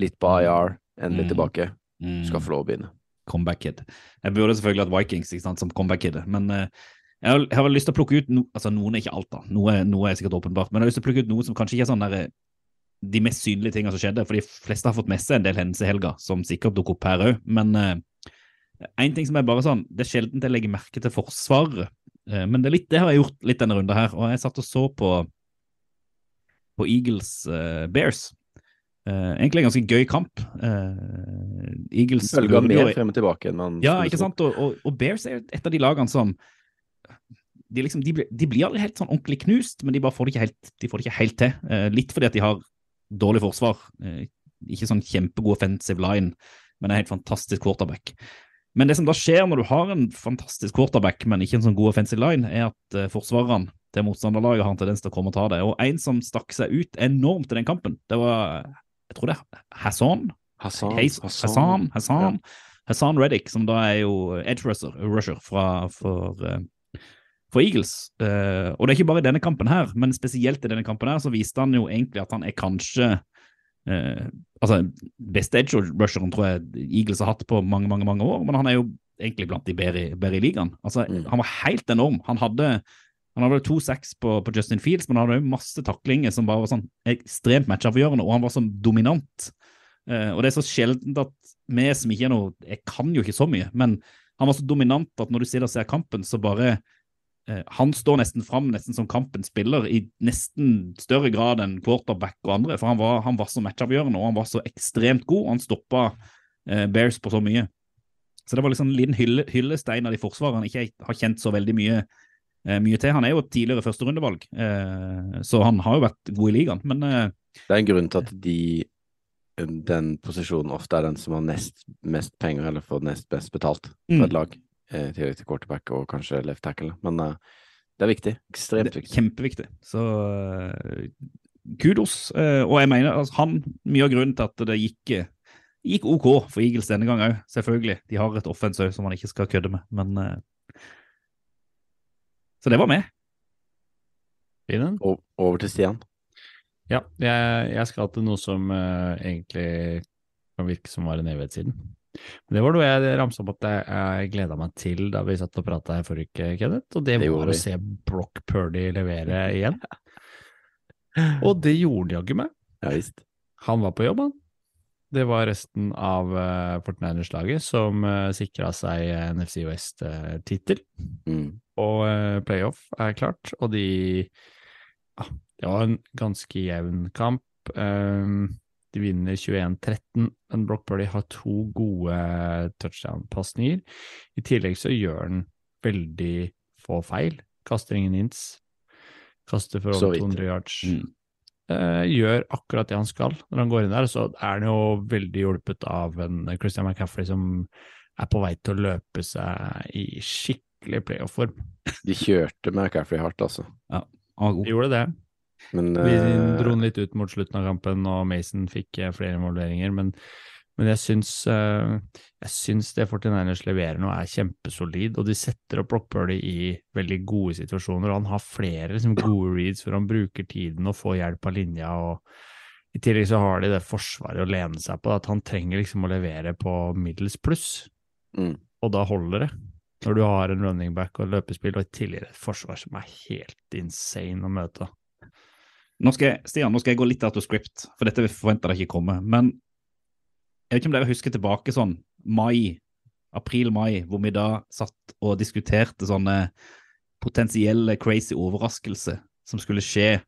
litt på IR, endelig Mm. tilbake, Mm. du skal få lov å begynne. Comeback kid. Jeg burde selvfølgelig hatt Vikings ikke sant, som comeback kid, men eh, jeg, har, jeg har lyst til å plukke ut no, altså Noen er ikke alt, da. Noe, noe er sikkert åpenbart. Men jeg har lyst til å plukke ut noe som kanskje ikke er sånn der, eh, de mest synlige tingene som skjedde. For de fleste har fått med seg en del hendelser i helga, som sikkert dukker opp her òg. Men én en ting som er bare sånn Det er sjelden jeg legger merke til forsvaret. Uh, men det, litt, det har jeg gjort litt denne runden her. Og jeg satt og så på, på Eagles uh, Bears. Uh, egentlig en ganske gøy kamp. Uh, Eagles Bølga mer frem og tilbake enn man ja, ikke sant? Og, og, og Bears er et av de lagene som de, liksom, de, blir, de blir aldri helt sånn ordentlig knust, men de bare får det ikke helt, de får det ikke helt til. Eh, litt fordi at de har dårlig forsvar. Eh, ikke sånn kjempegod offensive line, men en helt fantastisk quarterback. Men det som da skjer når du har en fantastisk quarterback, men ikke en sånn god offensive line, er at eh, forsvarerne til motstanderlaget har en tendens til å komme og ta det. Og en som stakk seg ut enormt i den kampen, det var jeg tror det er Hassan, Hassan, Heis- Hassan, Hassan, Hassan Reddick, som da er jo edge rusher, rusher fra, for, eh, for Eagles. Eh, og det er ikke bare i denne kampen her, men spesielt i denne kampen her, så viste han jo egentlig at han er kanskje Uh, altså beste edge rusheren tror jeg Eagles har hatt på mange, mange mange år, men han er jo egentlig blant de bedre, i- bedre i ligaen. Altså, Mm. Han var helt enorm. Han hadde han hadde to sacks på, på Justin Fields, men han hadde jo masse taklinger som bare var sånn ekstremt matchavgjørende, og han var sånn dominant. Uh, og det er så sjeldent at vi som ikke er noe Jeg kan jo ikke så mye, men han var så dominant at når du sitter og ser kampen, så bare Han står nesten fram nesten som kampens spiller i nesten større grad enn quarterback og andre, for han var, han var så matchavgjørende, og han var så ekstremt god, og han stoppa eh, Bears på så mye. Så det var liksom en liten hylle, hyllestein av de forsvarene han ikke har kjent så veldig mye, eh, mye til. Han er jo et tidligere førsterundevalg, eh, så han har jo vært god i ligaen, men eh, Det er en grunn til at de den posisjonen ofte er den som har nest mest penger, eller får nest best betalt for Mm. et lag, eh, i tillegg til quarterback og kanskje left tackle. Men uh, det er viktig. Ekstremt Det er viktig. Kjempeviktig. Så uh, kudos. Uh, og jeg mener altså, han mye av grunnen til at det gikk, gikk OK for Eagles denne gang òg, selvfølgelig. De har et offense som man ikke skal kødde med, men Så det var med. Over til Stian. Ja, jeg, jeg skal til noe som egentlig kan virke som var en evighet siden. Det var noe jeg ramsa opp at jeg, jeg gleda meg til da vi satt og prata her forrige uke, Kenneth, og det, Det var å se Brock Purdy levere igjen. Og det gjorde han jaggu meg. Ja visst. Han var på jobb, han. Det var resten av uh, Fortniners-laget som uh, sikra seg eh, NFC West-tittel. Mm. Og uh, playoff er klart, og de ja, Det var en ganske jevn kamp. Ehm, de vinner 21-13, men Brock Purdy har to gode touchdown-pasninger. I tillegg så gjør han veldig få feil. Kaster ingen ins. Kaster for over 200 yards. Mm. Eh, gjør akkurat det han skal når han går inn der. Så er han jo veldig hjulpet av en Christian McCaffrey som er på vei til å løpe seg i skikkelig playoff-form. De kjørte McCaffrey hardt, altså. Han var god. Gjorde det. Men Vi eh, dro den litt ut mot slutten av kampen, og Mason fikk eh, flere involveringer. Men, men jeg syns, eh, jeg syns det 49ers leverer nå er kjempesolid, og de setter opp Brock Purdy i veldig gode situasjoner. og Han har flere liksom, gode reads hvor han bruker tiden og får hjelp av linja. og I tillegg så har de det forsvaret å lene seg på, at han trenger liksom å levere på middels pluss, mm. og da holder det. Når du har en running back og løpespill, og i tillegg et forsvar som er helt insane å møte. Nå skal jeg, Stian, nå skal jeg gå litt out of script, for dette forventer jeg ikke komme. Men jeg vet ikke om dere husker tilbake sånn mai, april-mai, hvor vi da satt og diskuterte sånne potensielle crazy overraskelser som skulle skje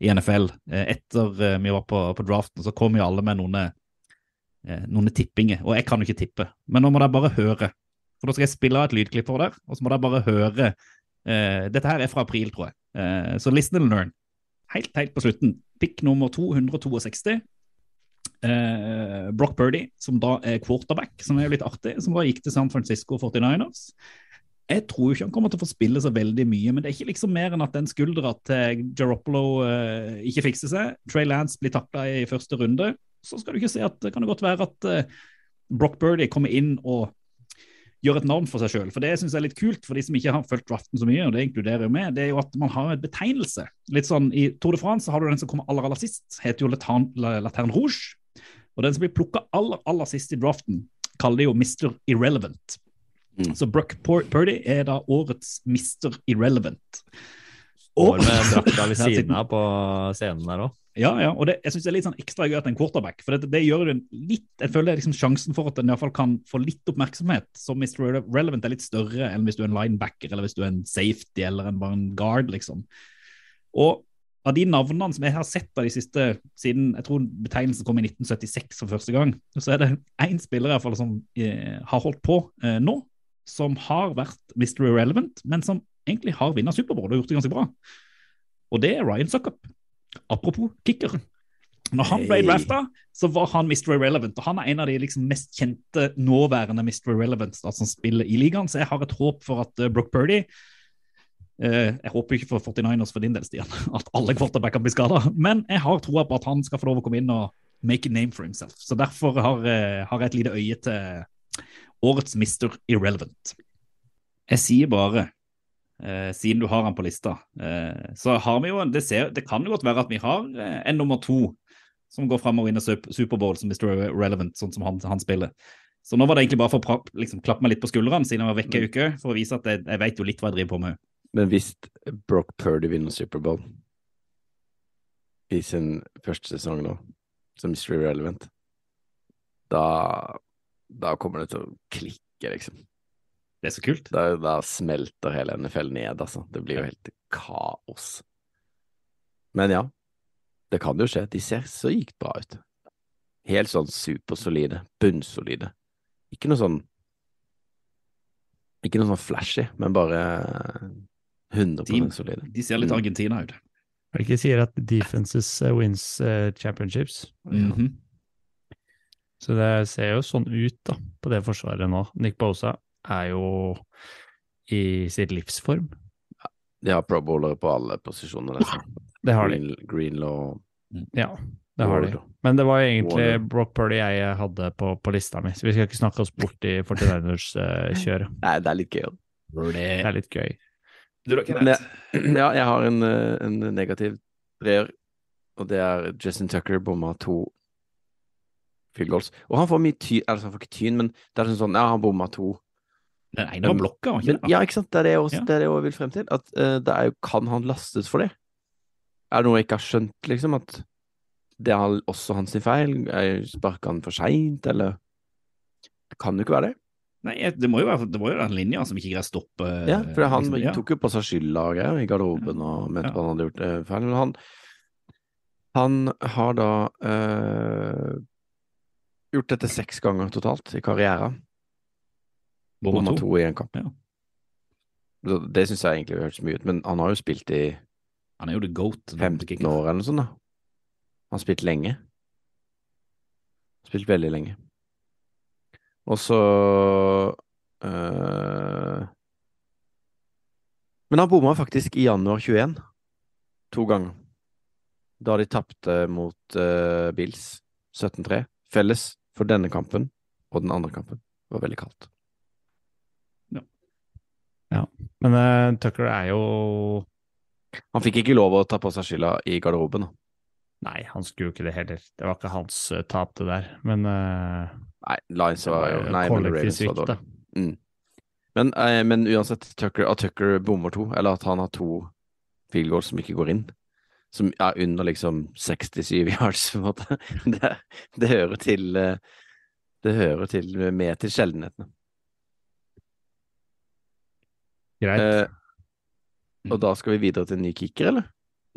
i NFL. Eh, Etter eh, vi var på, på draften, så kom jo alle med noen, eh, noen tippinger. Og jeg kan jo ikke tippe, men nå må dere bare høre. For da skal jeg spille av et lydklipp for dere, og så må dere bare høre. Dette her er fra april, tror jeg. Så listen and learn helt, helt på slutten. Pick nummer 262. Eh, Brock Birdie, som da er quarterback, som er litt artig, som da gikk til San Francisco 49ers. Jeg tror ikke han kommer til å få spille så veldig mye, men det er ikke liksom mer enn at den skuldra til Garoppolo eh, ikke fikser seg. Trey Lance blir takla i første runde. Så skal du ikke se at det kan det godt være at eh, Brock Birdie kommer inn og gjør et navn for seg sjøl. For det syns jeg er litt kult for de som ikke har fulgt draften så mye, og det inkluderer jo meg, det er jo at man har en betegnelse. Litt sånn I Tour de France så har du den som kommer aller, aller sist, heter jo Laterne Rouge. Og den som blir plukka aller, aller sist i draften, kaller de jo Mr. Irrelevant. Mm. Så Bruck Purdy er da årets Mr. Irrelevant. Og med drakta ved siden av på scenen der òg. Ja, ja, og det, jeg synes det er litt sånn ekstra gøy at en quarterback. For det, det gjør jo litt Jeg føler det liksom sjansen for at den i hvert fall kan få litt oppmerksomhet som Mr. Relevant er litt større enn hvis du er en linebacker eller hvis du er en safety eller en, bare en guard, liksom. Og av de navnene som jeg har sett av de siste siden jeg tror betegnelsen kom i 1976 for første gang, så er det én spiller i hvert fall som eh, har holdt på eh, nå, som har vært Mr. Relevant, men som egentlig har vunnet Superbowl og gjort det ganske bra. Og det er Ryan Suckup. Apropos kicker. Når han ble drafta, så var han Mr. Irrelevant. Og han er en av de liksom mest kjente nåværende Mr. Irrelevant da, som spiller i ligaen. Så jeg har et håp for at uh, Brook Purdy uh, Jeg håper ikke for 49ers for din del, Stian, at alle quarterbacker blir skada. Men jeg har troa på at han skal få lov å komme inn og make a name for himself. Så derfor har, uh, har jeg et lite øye til årets Mr. Irrelevant. Jeg sier bare Eh, siden du har han på lista. Eh, så har vi jo, det, ser, det kan jo godt være at vi har eh, en nummer to som går fram og vinner Sup- Superbowl som Mr. Relevant, sånn som han, han spiller. Så nå var det egentlig bare for å liksom, klappe meg litt på skuldrene siden jeg var vekke ei uke, for å vise at jeg, jeg vet jo litt hva jeg driver på med. Men hvis Brock Purdy vinner Superbowl i sin første sesong nå, som Mr. Relevant, da, da kommer det til å klikke, liksom. Det er så kult. Da, da smelter hele NFL ned, altså. Det blir jo helt kaos. Men ja, det kan jo skje. De ser sykt bra ut. Helt sånn supersolide, bunnsolide. Ikke noe sånn Ikke noe sånn flashy, men bare 100 Team. solide. De ser litt Mm. Argentina ut. Er det ikke sier at defenses uh, wins championships? championships? -hmm. Så det ser jo sånn ut da, på det forsvaret nå. Nick Bosa er jo i sitt livsform. De har pro bowlere på alle posisjoner, nesten. Det har de. Green, Greenlaw Ja, det har de. Men det var jo egentlig Warner. Brock Purdy jeg hadde på, på lista mi, så vi skal ikke snakke oss bort i 49ers-kjøret. Nei, det er litt gøy. det er litt gøy. Du har ikke jeg, ja, jeg har en, eh, en negativ treer, og det er Justin Tucker bomma to field goals. Og han får mye tyn, altså han får ikke tyn, men det er sånn, ja, han bomma to. Den ene blokka, var ikke det? ja, ikke sant, det er det jeg også, det er det jeg vil frem til. At uh, det er jo, kan han lastes for det? Er det noe jeg ikke har skjønt, liksom? At det er også hans feil? Sparka han for seint, eller? Det kan jo ikke være det. Nei, det må jo være det må jo være den linja som ikke greier å stoppe. Ja, for han liksom, ja. tok jo på seg skylda og greier i garderoben og mente Ja. han hadde gjort eh, feil. Men han, han har da eh, gjort dette seks ganger totalt i karrieren. Bomma to i en kamp. Ja. Det syns jeg egentlig hørtes mye ut, men han har jo spilt i Han er jo the goat. 15 år eller noe sånt, da. Han har spilt lenge. Spilt veldig lenge. Og så øh, Men han bomma faktisk i januar 21. To ganger. Da de tapte mot uh, Bills 17-3. Felles for denne kampen og den andre kampen. Det var veldig kaldt. Men uh, Tucker er jo Han fikk ikke lov å ta på seg skylda i garderoben. Nei, han skulle jo ikke det heller. Det var ikke hans uh, tap, det der. Men uh, Nei, Lines var jo Nei, men Ravens var dårlig. Mm. Men, men uansett, Tucker, at Tucker bommer to, eller at han har to field goals som ikke går inn, som er under liksom 67 yards, på en måte, det, det hører til Det hører til med til sjeldenhetene. Greit. Eh, og da skal vi videre til en ny kicker, eller?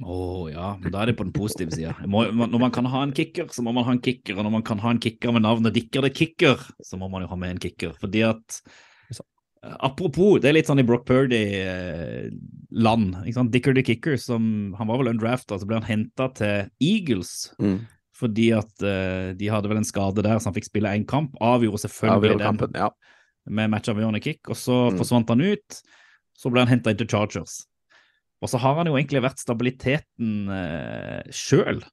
Å ja, men da er det på den positive sida. Når man kan ha en kicker, så må man ha en kicker. Og når man kan ha en kicker med navnet Dicker det Kicker, så må man jo ha med en kicker. Fordi at eh, Apropos, det er litt sånn i Brock Purdy-land. sant? Dicker the Kicker, som han var vel undrafta, så ble han henta til Eagles. Mm. Fordi at eh, de hadde vel en skade der, så han fikk spille én kamp. Avgjorde selvfølgelig Avgjorde den kampen, ja. med matchavgjørende kick, og så Mm. forsvant han ut. Så ble han henta inn til Chargers. Og så har han jo egentlig vært stabiliteten eh, sjøl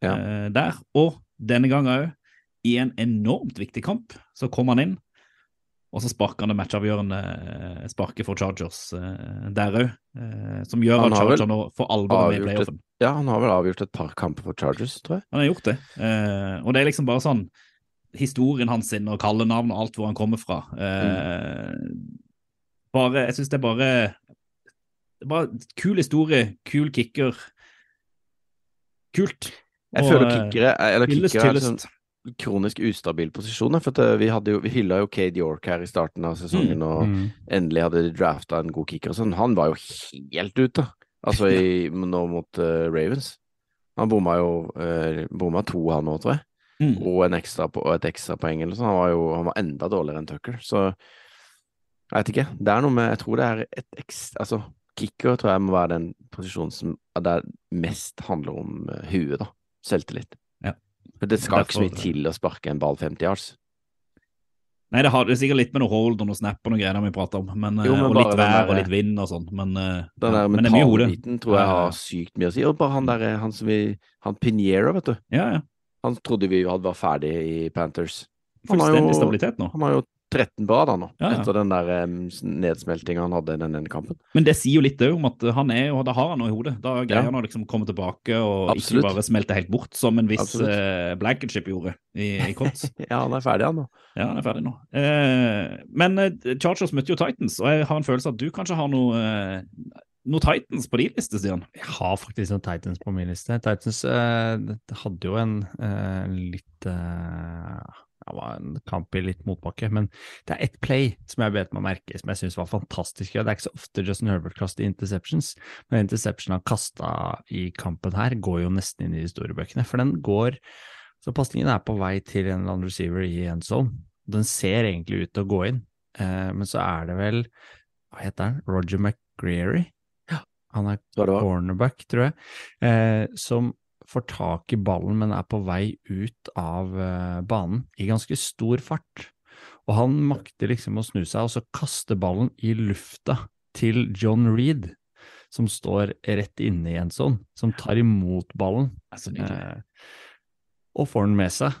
Ja. eh, der. Og denne gangen òg, i en enormt viktig kamp, så kom han inn. Og så sparker han det matchavgjørende eh, sparket for Chargers eh, der òg, eh, som gjør at Chargers nå for alvor med et- playoffen. ja, han har vel avgjort et par kamper for Chargers, tror jeg. Han har gjort det. Eh, og det er liksom bare sånn historien hans sin og kallenavn og alt hvor han kommer fra. Eh, bare, jeg syns det er bare det er bare Kul historie, kul kicker. Kult. Jeg Og, føler eh, kickere er- eller Hyllest, kickere er liksom sånn kronisk ustabil posisjon. For eh, vi, hadde jo, vi hylla jo Cade York her i starten av sesongen, og Mm. endelig hadde de drafta en god kicker og sånn. Han var jo helt ute, altså i, nå mot uh, Ravens. Han bomma jo uh, bomma to, han nå, tror jeg. Mm. Og, en ekstra, og et ekstra poeng eller sånn. Han var jo han var enda dårligere enn Tucker. Så jeg vet ikke. Det er noe med Jeg tror det er et ekstra Altså, kicker tror jeg må være den posisjonen som der mest handler om eh, huet, da. Selvtillit. Ja. For det skal ikke så mye til å sparke en ball 50 yards. Nei, det har det er sikkert litt med noe hold og noe snap og noe greier vi prater om. Men, eh, Jo, men og litt vær og litt vind og sånn. Men, eh, Den der men det er mye hode. Den tror jeg har sykt mye å si. Og bare han der, han som vi Han Piniero, vet du. Ja, ja. Han trodde vi hadde var ferdig i Panthers. Han har Fullstendig jo- stabilitet nå. Han har jo 13 bra da nå, Ja, ja. etter den der um, nedsmeltinga han hadde i den ene kampen. Men det sier jo litt òg om at han er jo Da har han noe i hodet. Da greier Ja. han å liksom komme tilbake og Absolutt. ikke bare smelte helt bort, som en viss uh, Blankenship gjorde i, i Colts. Ja, han er ferdig, han nå. Ja, han er ferdig nå. Uh, men uh, Chargers møtte jo Titans, og jeg har en følelse at du kanskje har noe, uh, noe Titans på din liste, Stian? Jeg har faktisk noen Titans på min liste. Titans eh, hadde jo en eh, litt eh, Det var en kamp i litt motbakke, men det er ett play som jeg bet meg merke som jeg syns var fantastisk. Det er ikke så ofte Justin Herbert kaster interceptions, men interceptionen han kasta i kampen her, går jo nesten inn i historiebøkene. For den går Så pasningen er på vei til en eller annen receiver i end zone. Den ser egentlig ut til å gå inn, eh, men så er det vel Hva heter han? Roger McGreary? Han er cornerback, tror jeg, eh, som får tak i ballen, men er på vei ut av eh, banen i ganske stor fart. Og han makter liksom å snu seg og så kaste ballen i lufta til John Reed, som står rett inne i en sånn, som tar imot ballen eh, og får den med seg.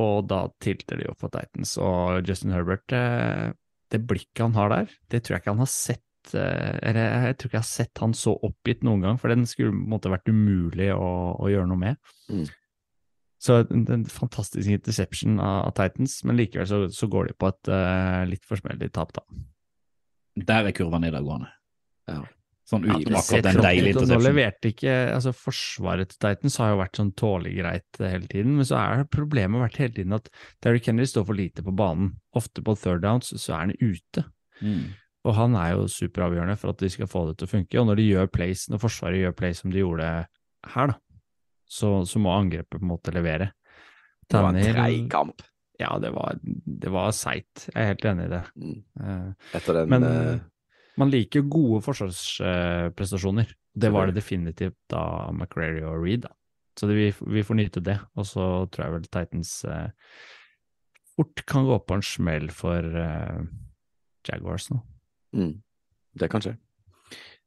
Og da tilter de opp for Titans. Og Justin Herbert, eh, det blikket han har der, det tror jeg ikke han har sett Eller jeg tror ikke jeg har sett han så oppgitt noen gang, for den skulle måtte vært umulig å, å gjøre noe med. Mm. Så en, fantastisk interception av, av Titans, men likevel så, så går de på et uh, litt forsmeldig tap, da. Der er kurva nedadgående. Ja. Sånn Ja, uten akkurat den deilige interception. Nå leverte ikke altså Forsvaret til Titans har jo vært sånn tålelig greit eh, hele tiden, men så er problemet vært hele tiden at Derrick Henry står for lite på banen. Ofte på third downs så er han ute, Mm. Og han er jo superavgjørende for at de skal få det til å funke. Og når de gjør plays, når Forsvaret gjør plays som de gjorde her, da, så, så må angrepet på en måte levere. Det var en treig kamp. Ja, det var, det var seigt. Jeg er helt enig i det. Mm. Eh, Etter den Men uh... man liker jo gode forsvarsprestasjoner. Det var det definitivt da McRary og Reed. Da. Så det, vi, vi får nyte det. Og så tror jeg vel Titans uh, fort kan gå på en smell for uh, Jaguars nå. Mm, Det kan skje.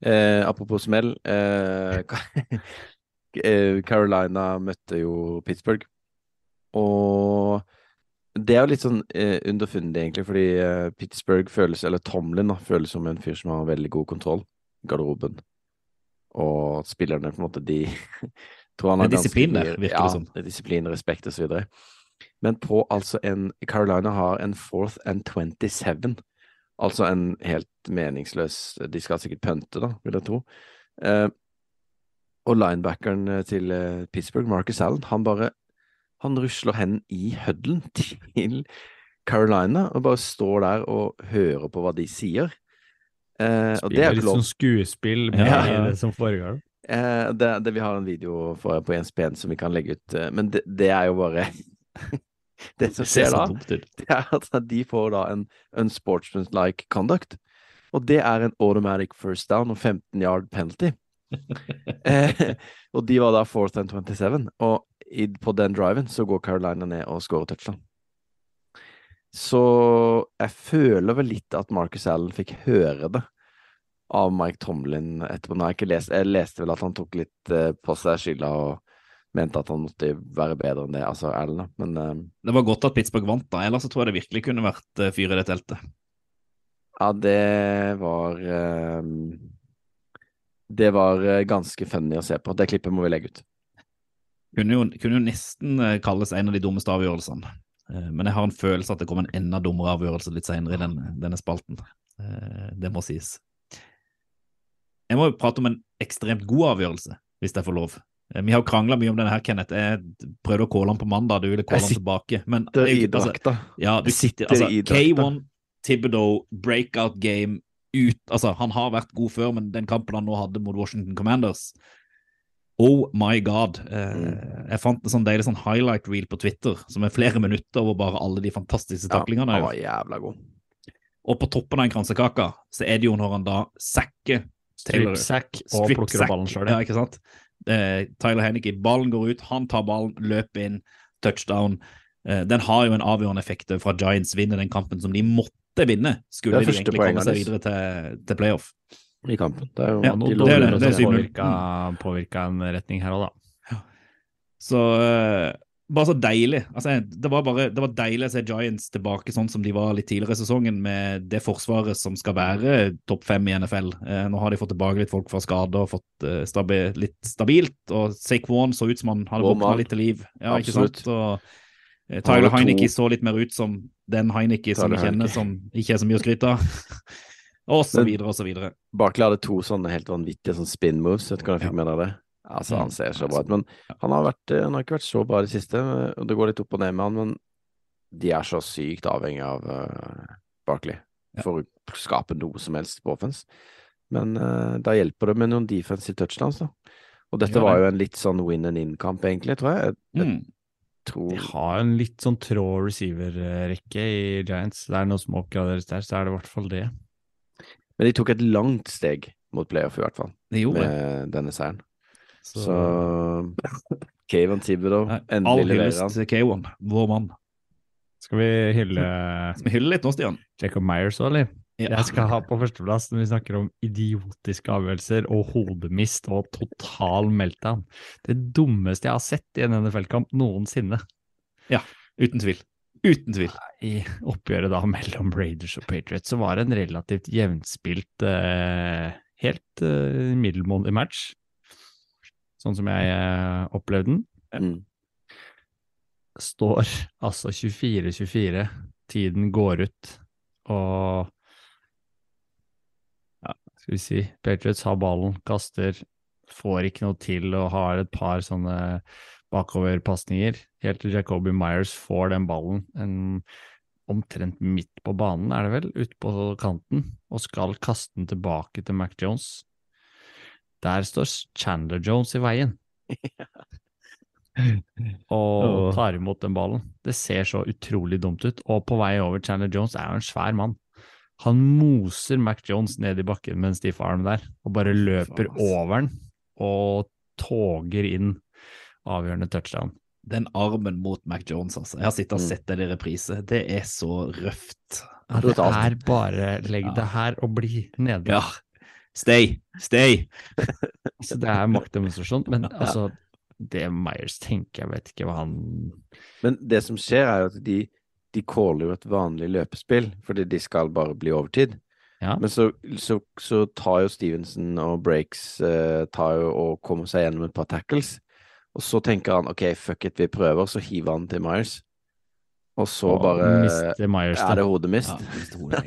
Eh, apropos smell. Eh, eh, Carolina møtte jo Pittsburgh. Og det er jo litt sånn eh, underfundig, egentlig, fordi eh, Pittsburgh føles, eller Tomlin, da, føles som en fyr som har veldig god kontroll i garderoben. Og spillerne, på en måte, de tror han har disiplin der, virker det ja, som. det er disiplin, respekt videre. Men på altså en Carolina har en fourth and 27. Altså en helt meningsløs De skal sikkert pønte, da, vil jeg tro. Eh, og linebackeren eh, til eh, Pittsburgh, Marcus Allen, han bare Han rusler hen i huddlen til Carolina og bare står der og hører på hva de sier. Eh, og det er jo litt sånn skuespill med Ja, ja. det som foregår. Eh, det, det, vi har en video for, på ESPN som vi kan legge ut, eh, men det, det er jo bare Det som skjer da, det er at de får da en unsportsmanlike conduct, og det er en automatic first down og 15 yard penalty. eh, og de var da fourth and 27, og i, på den driven så går Carolina ned og scorer touchdown. Så jeg føler vel litt at Marcus Allen fikk høre det av Mike Tomlin etterpå. Nå har jeg ikke lest, jeg leste vel at han tok litt eh, på seg skylda og mente at han måtte være bedre enn det, altså Allen. Men uh, Det var godt at Pittsburgh vant, da. Ellers så tror jeg det virkelig kunne vært uh, fyr i det teltet. Ja, det var uh, Det var ganske funny å se på. Det klippet må vi legge ut. Kunne jo, kunne jo nesten kalles en av de dummeste avgjørelsene. Men jeg har en følelse at det kommer en enda dummere avgjørelse litt senere i den, denne spalten. Det må sies. Jeg må jo prate om en ekstremt god avgjørelse, hvis jeg får lov. Eh, Vi har krangla mye om denne her, Kenneth. Jeg prøvde å calle han på mandag, du ville calle Jeg han tilbake. Men ikke- altså. Ja, du sitter, altså, i drakta. K1, Thibodeau, breakout game ut Altså, han har vært god før, men den kampen han nå hadde mot Washington Commanders Oh my god. Eh, Mm. Jeg fant en sånn deilig sånn highlight reel på Twitter som er flere minutter over bare alle de fantastiske taklingene. Ja, han var jævla god. Og på toppen av en kransekake så er det jo når han da sacker Taylor- Strip sack og plukker opp ballen sjøl. Ja, ikke sant? Eh, Tyler Hennicky, ballen går ut, han tar ballen, løper inn, touchdown. Eh, den har jo en avgjørende effekt fra Giants vinner den kampen som de måtte vinne, skulle de egentlig komme seg videre til, til playoff. I kampen. Det er jo Ja, de det, det det, det påvirka en retning her òg, da. Så eh, bare så deilig. Altså, det var bare det var deilig å se Giants tilbake sånn som de var litt tidligere i sesongen, med det forsvaret som skal være topp fem i NFL. Eh, nå har de fått tilbake litt folk fra skade og fått eh, stabi litt stabilt, og Saquon så ut som han hadde våkna litt til liv. Ja, ikke sant? Og eh, Tyler Heineke så litt mer ut som den Heineke som vi kjenner, som ikke er så mye å skryte av. og så videre og så videre. Barkley hadde to sånne helt vanvittige sånn spin moves. Vet du hva jeg fikk Ja. med deg det? Altså, Mm. han ser så bra ut. Men han har, vært, eh, han har ikke vært så bra i det siste, og det går litt opp og ned med han, men de er så sykt avhengig av uh, Barkley Ja. for å skape noe som helst på offense. Men uh, da hjelper det med noen defensive touchdowns, da. Og dette Ja, var jo en litt sånn win and in-kamp, egentlig, tror jeg. Jeg, jeg Mm. tror De har en litt sånn trå receiver-rekke i Giants. Det er noe som må oppgraderes der, så er det i hvert fall det. Men de tok et langt steg mot playoff, i hvert fall, med denne seieren. Så, Så Kayvon Thibodeau, endelig all leverer hyllest han. til K1, vår mann. Skal vi hylle Skal vi hylle litt nå, Stian? Jacob Myers òg, eller? Ja. Jeg skal ha på førsteplass når vi snakker om idiotiske avgjørelser og hodemist og total meltdown. Det dummeste jeg har sett i en NFL-kamp noensinne. Uten tvil. Uten tvil. I oppgjøret da mellom Raiders og Patriots så var det en relativt jevnspilt, eh, helt eh, middelmådig match. Sånn som jeg eh, opplevde den. Mm. Står altså 24-24, tiden går ut, og ja, skal vi si, Patriots har ballen, kaster, får ikke noe til og har et par sånne bakoverpasninger, helt til Jacoby Myers får den ballen en, omtrent midt på banen, er det vel, ute på kanten, og skal kaste den tilbake til Mac Jones. Der står Chandler Jones i veien. og tar imot den ballen. Det ser så utrolig dumt ut. Og på vei over Chandler Jones er jo en svær mann. Han moser Mac Jones ned i bakken med en stiff arm der, og bare løper over den og toger inn avgjørende touchdown. Den armen mot Mac Jones, altså. Jeg har sittet og Mm. sett det i reprise. Det er så røft. Ja, det er bare legg det her og bli nede. Ja. Stay! Stay! Så det er maktdemonstrasjon. Men altså, det Myers tenker, jeg vet ikke hva han Men det som skjer, er jo at de, de caller jo et vanlig løpespill, fordi de skal bare bli overtid. Ja. Men så, så, så tar jo Stevenson og Breaks eh, tar jo og kommer seg gjennom et par tackles. Og så tenker han OK, fuck it, vi prøver. Så hiver han til Myers. Og så og bare mister Myers er det. hodemist. Ja.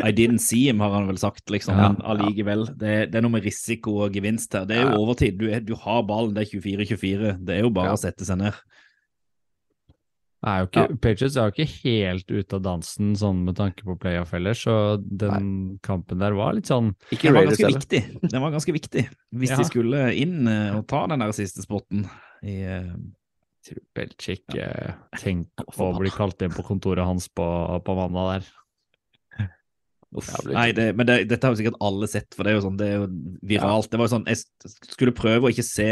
I didn't see him, har han vel sagt, liksom. Ja. Men allikevel. Det, det er noe med risiko og gevinst her. Det er jo overtid. Du, du har ballen, det er 24-24. Det er jo bare Ja. å sette seg ned. er jo ikke, Patriots er jo ikke helt ute av dansen sånn med tanke på playoff heller, så den kampen der var litt sånn Ikke Den var ganske viktig. Den var ganske viktig hvis Ja. de skulle inn eh, og ta den der siste spotten. I, eh, tror Belichick eh, Tenk å bli kalt inn på kontoret hans på, på mandag der. uff. Ja, Nei, det, men det, dette har jo sikkert alle sett, for det er jo sånn, det er jo viralt. Det var jo sånn, Jeg skulle prøve å ikke se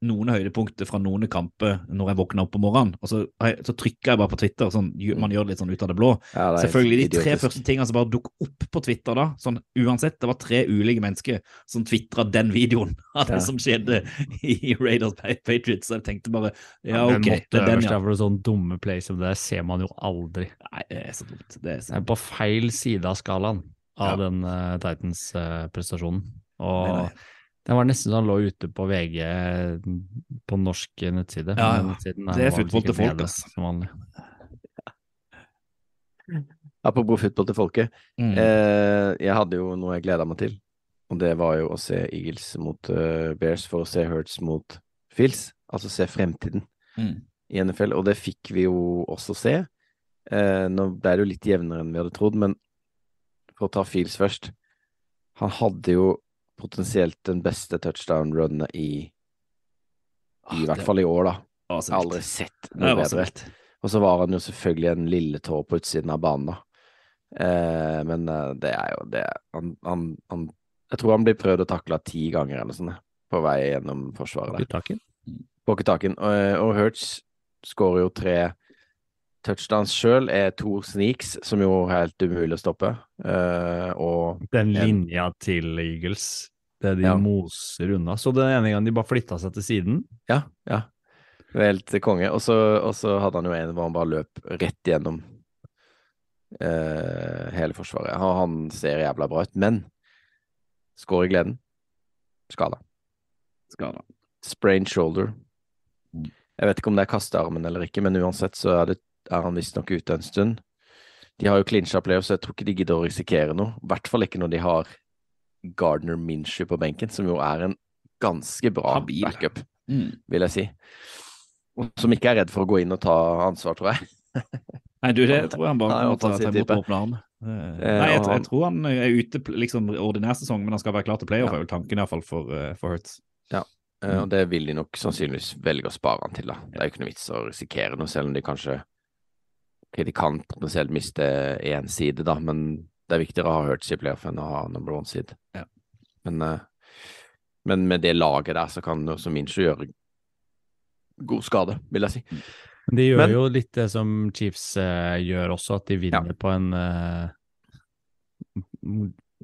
noen høydepunkter fra noen kamper når jeg våkna opp om morgenen, og så, så trykker jeg bare på Twitter. sånn, Man gjør det litt sånn ut av det blå. Ja, det Selvfølgelig de tre første tingene som bare dukker opp på Twitter da, sånn uansett, det var tre ulike mennesker som tvitra den videoen av det Ja. som skjedde i Raiders Patriots, så jeg tenkte bare ja, ok, Ja, det er den, ja. for sånne dumme play som det der ser man jo aldri. Nei, det er så dumt. Det er Det så er på feil side av skalaen av den uh, Titans-prestasjonen. og Nei, nei. Den var nesten sånn lå ute på VG på norsk nettside. Ja, ja. nettsiden Det er fotball til folk, altså. Som vanlig. Apropos fotball til folket. Mm. Eh, jeg hadde jo noe jeg gleda meg til, og det var jo å se Eagles mot uh, Bears for å se Hurts mot Fields. Altså se fremtiden Mm. i NFL, og det fikk vi jo også se. Eh, nå ble det jo litt jevnere enn vi hadde trodd, men for å ta Fields først Han hadde jo potensielt den beste touchdown-runnet i I hvert fall i år, da. Ah, Jeg har aldri sett noe bedre. Og så var han jo selvfølgelig en lille tå på utsiden av banen, da. Eh, men eh, det er jo det han, han, han Jeg tror han blir prøvd å takle ti ganger eller sånn, på vei gjennom forsvaret der. Og, og Hurts skårer jo tre touchdowns sjøl, er to sneaks, som jo er helt umulig å stoppe. Uh, og Den En- linja til Eagles, det de Ja. moser unna. Så den ene gangen de bare flytta seg til siden. Ja, ja. Helt konge. Og så, og så hadde han jo en hvor han bare løp rett gjennom uh, hele forsvaret. Han, han ser jævla bra ut, men skår i gleden. Skada. Skada. Sprained shoulder. Mm. Jeg vet ikke om det er kastearmen eller ikke, men uansett så er, det, er han visstnok ute en stund. De har jo clincha playoff, så jeg tror ikke de gidder å risikere noe. I hvert fall ikke når de har Gardner Minshew på benken, som jo er en ganske bra Habil. backup Mm. vil jeg si. Som ikke er redd for å gå inn og ta ansvar, tror jeg. Nei, du, det tror jeg han bare må ta, ta offensiv imot type. åpne arm. Eh, Eh, Nei, jeg, jeg tror han er ute liksom ordinær sesong, men han skal være klar til playoff, Ja. er vel tanken iallfall for, uh, for Hurts. Ja, Mm. Og det vil de nok sannsynligvis velge å spare han til, da. Det er jo ikke noe vits å risikere noe, selv om de kanskje Ok, de kan potensielt miste én side, da, men det er viktigere å ha Hurts i playoff enn å ha number one side. Ja. Men, eh, men med det laget der, så kan også Minshew gjøre god skade, vil jeg si. Men de gjør Men- jo litt det som Chiefs uh, gjør også, at de vinner på en uh,